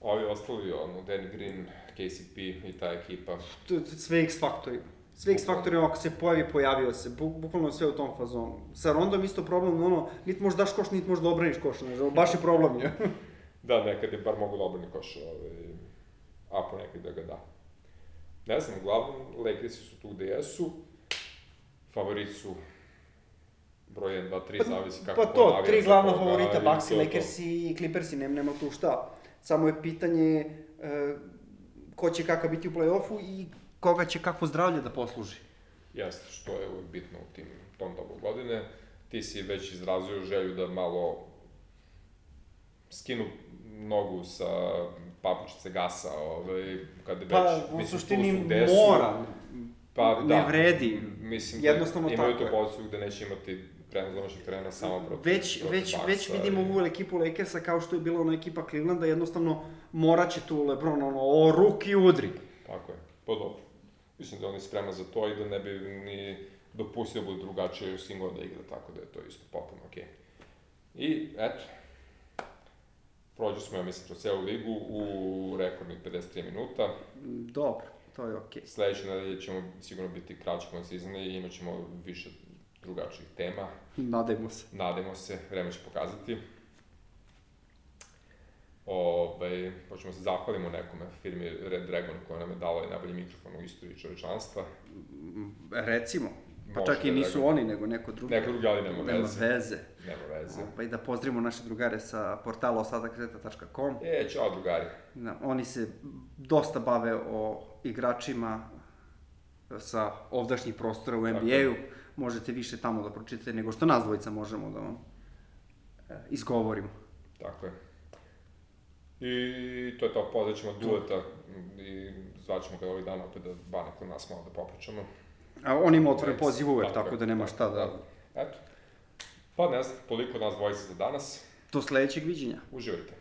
Ovi ostali, ono, Danny Green, KCP i ta ekipa, sve X faktori. Sve X faktori, ako se pojavi, pojavio se, bu, bukvalno sve u tom fazonu. Sa rondom isto problem, ono, niti možeš daš koš, niti možeš da obraniš koš, znaš, baš je problem. Da, nekad je bar mogu da obrani koš, ovaj, a ponekad da ga da. Ne znam, uglavnom, Lakersi su tu gde jesu, favoriti su broj 1, 2, 3, zavisi kako pa to, tri glavna favorita, i Bucks, to. Lakersi i Clippersi, nema, nema tu šta. Samo je pitanje e, ko će kakav biti u play-offu i koga će kakvo zdravlje da posluži. Jeste, što je uvijek bitno u tim, tom dobu godine. Ti si već izrazio želju da malo skinu nogu sa papučice gasa, ovaj, kada Pa, već, u mislim, tu suštini su gde su, mora, pa, ne da, vredi. Mislim Jednostavno da imaju tako tu je. poziciju gde neće imati prenos domaćeg terena samo protiv Već, protiv već, Bucksa već vidimo i- ovu ekipu Lakersa kao što je bila ona ekipa Clevelanda, jednostavno morat će tu Lebron ono, o ruki udri. Tako je, pa dobro. Mislim da on je spreman za to i da ne bi ni dopustio da bude drugačije s kim god da igra, tako da je to isto potpuno okej. I, eto, prođu smo, ja mislim, kroz celu ligu u rekordnih 53 minuta. Dobro, to je okej. Sledeće nedelje ćemo sigurno biti kraći koncizani i imat ćemo više drugačijih tema. Nadajmo se. Nademo se, vreme će pokazati. Ove, hoćemo se zahvalimo nekome firmi Red Dragon koja nam je dala i najbolji mikrofon u istoriji čovečanstva. Recimo, pa čak i da nisu Dragon. oni, nego neko drugi. Neko drugi, ali nema Nema veze. veze. Nema veze. Pa i da pozdravimo naše drugare sa portala ostataksveta.com. E, čao drugari. Da, oni se dosta bave o igračima sa ovdašnjih prostora u NBA-u. Možete više tamo da pročitate nego što nas dvojica možemo da vam e, izgovorimo. Tako je. I to je to, pozvat ćemo dueta i zvaćemo ga ovih dana opet da Bane kod nas malo da popričamo. A on ima otvoren Tako poziv uvek, je, tako da nema šta da... Eto. Pa ne znam, toliko nas dvojice za danas. Do sledećeg viđenja. Uživajte.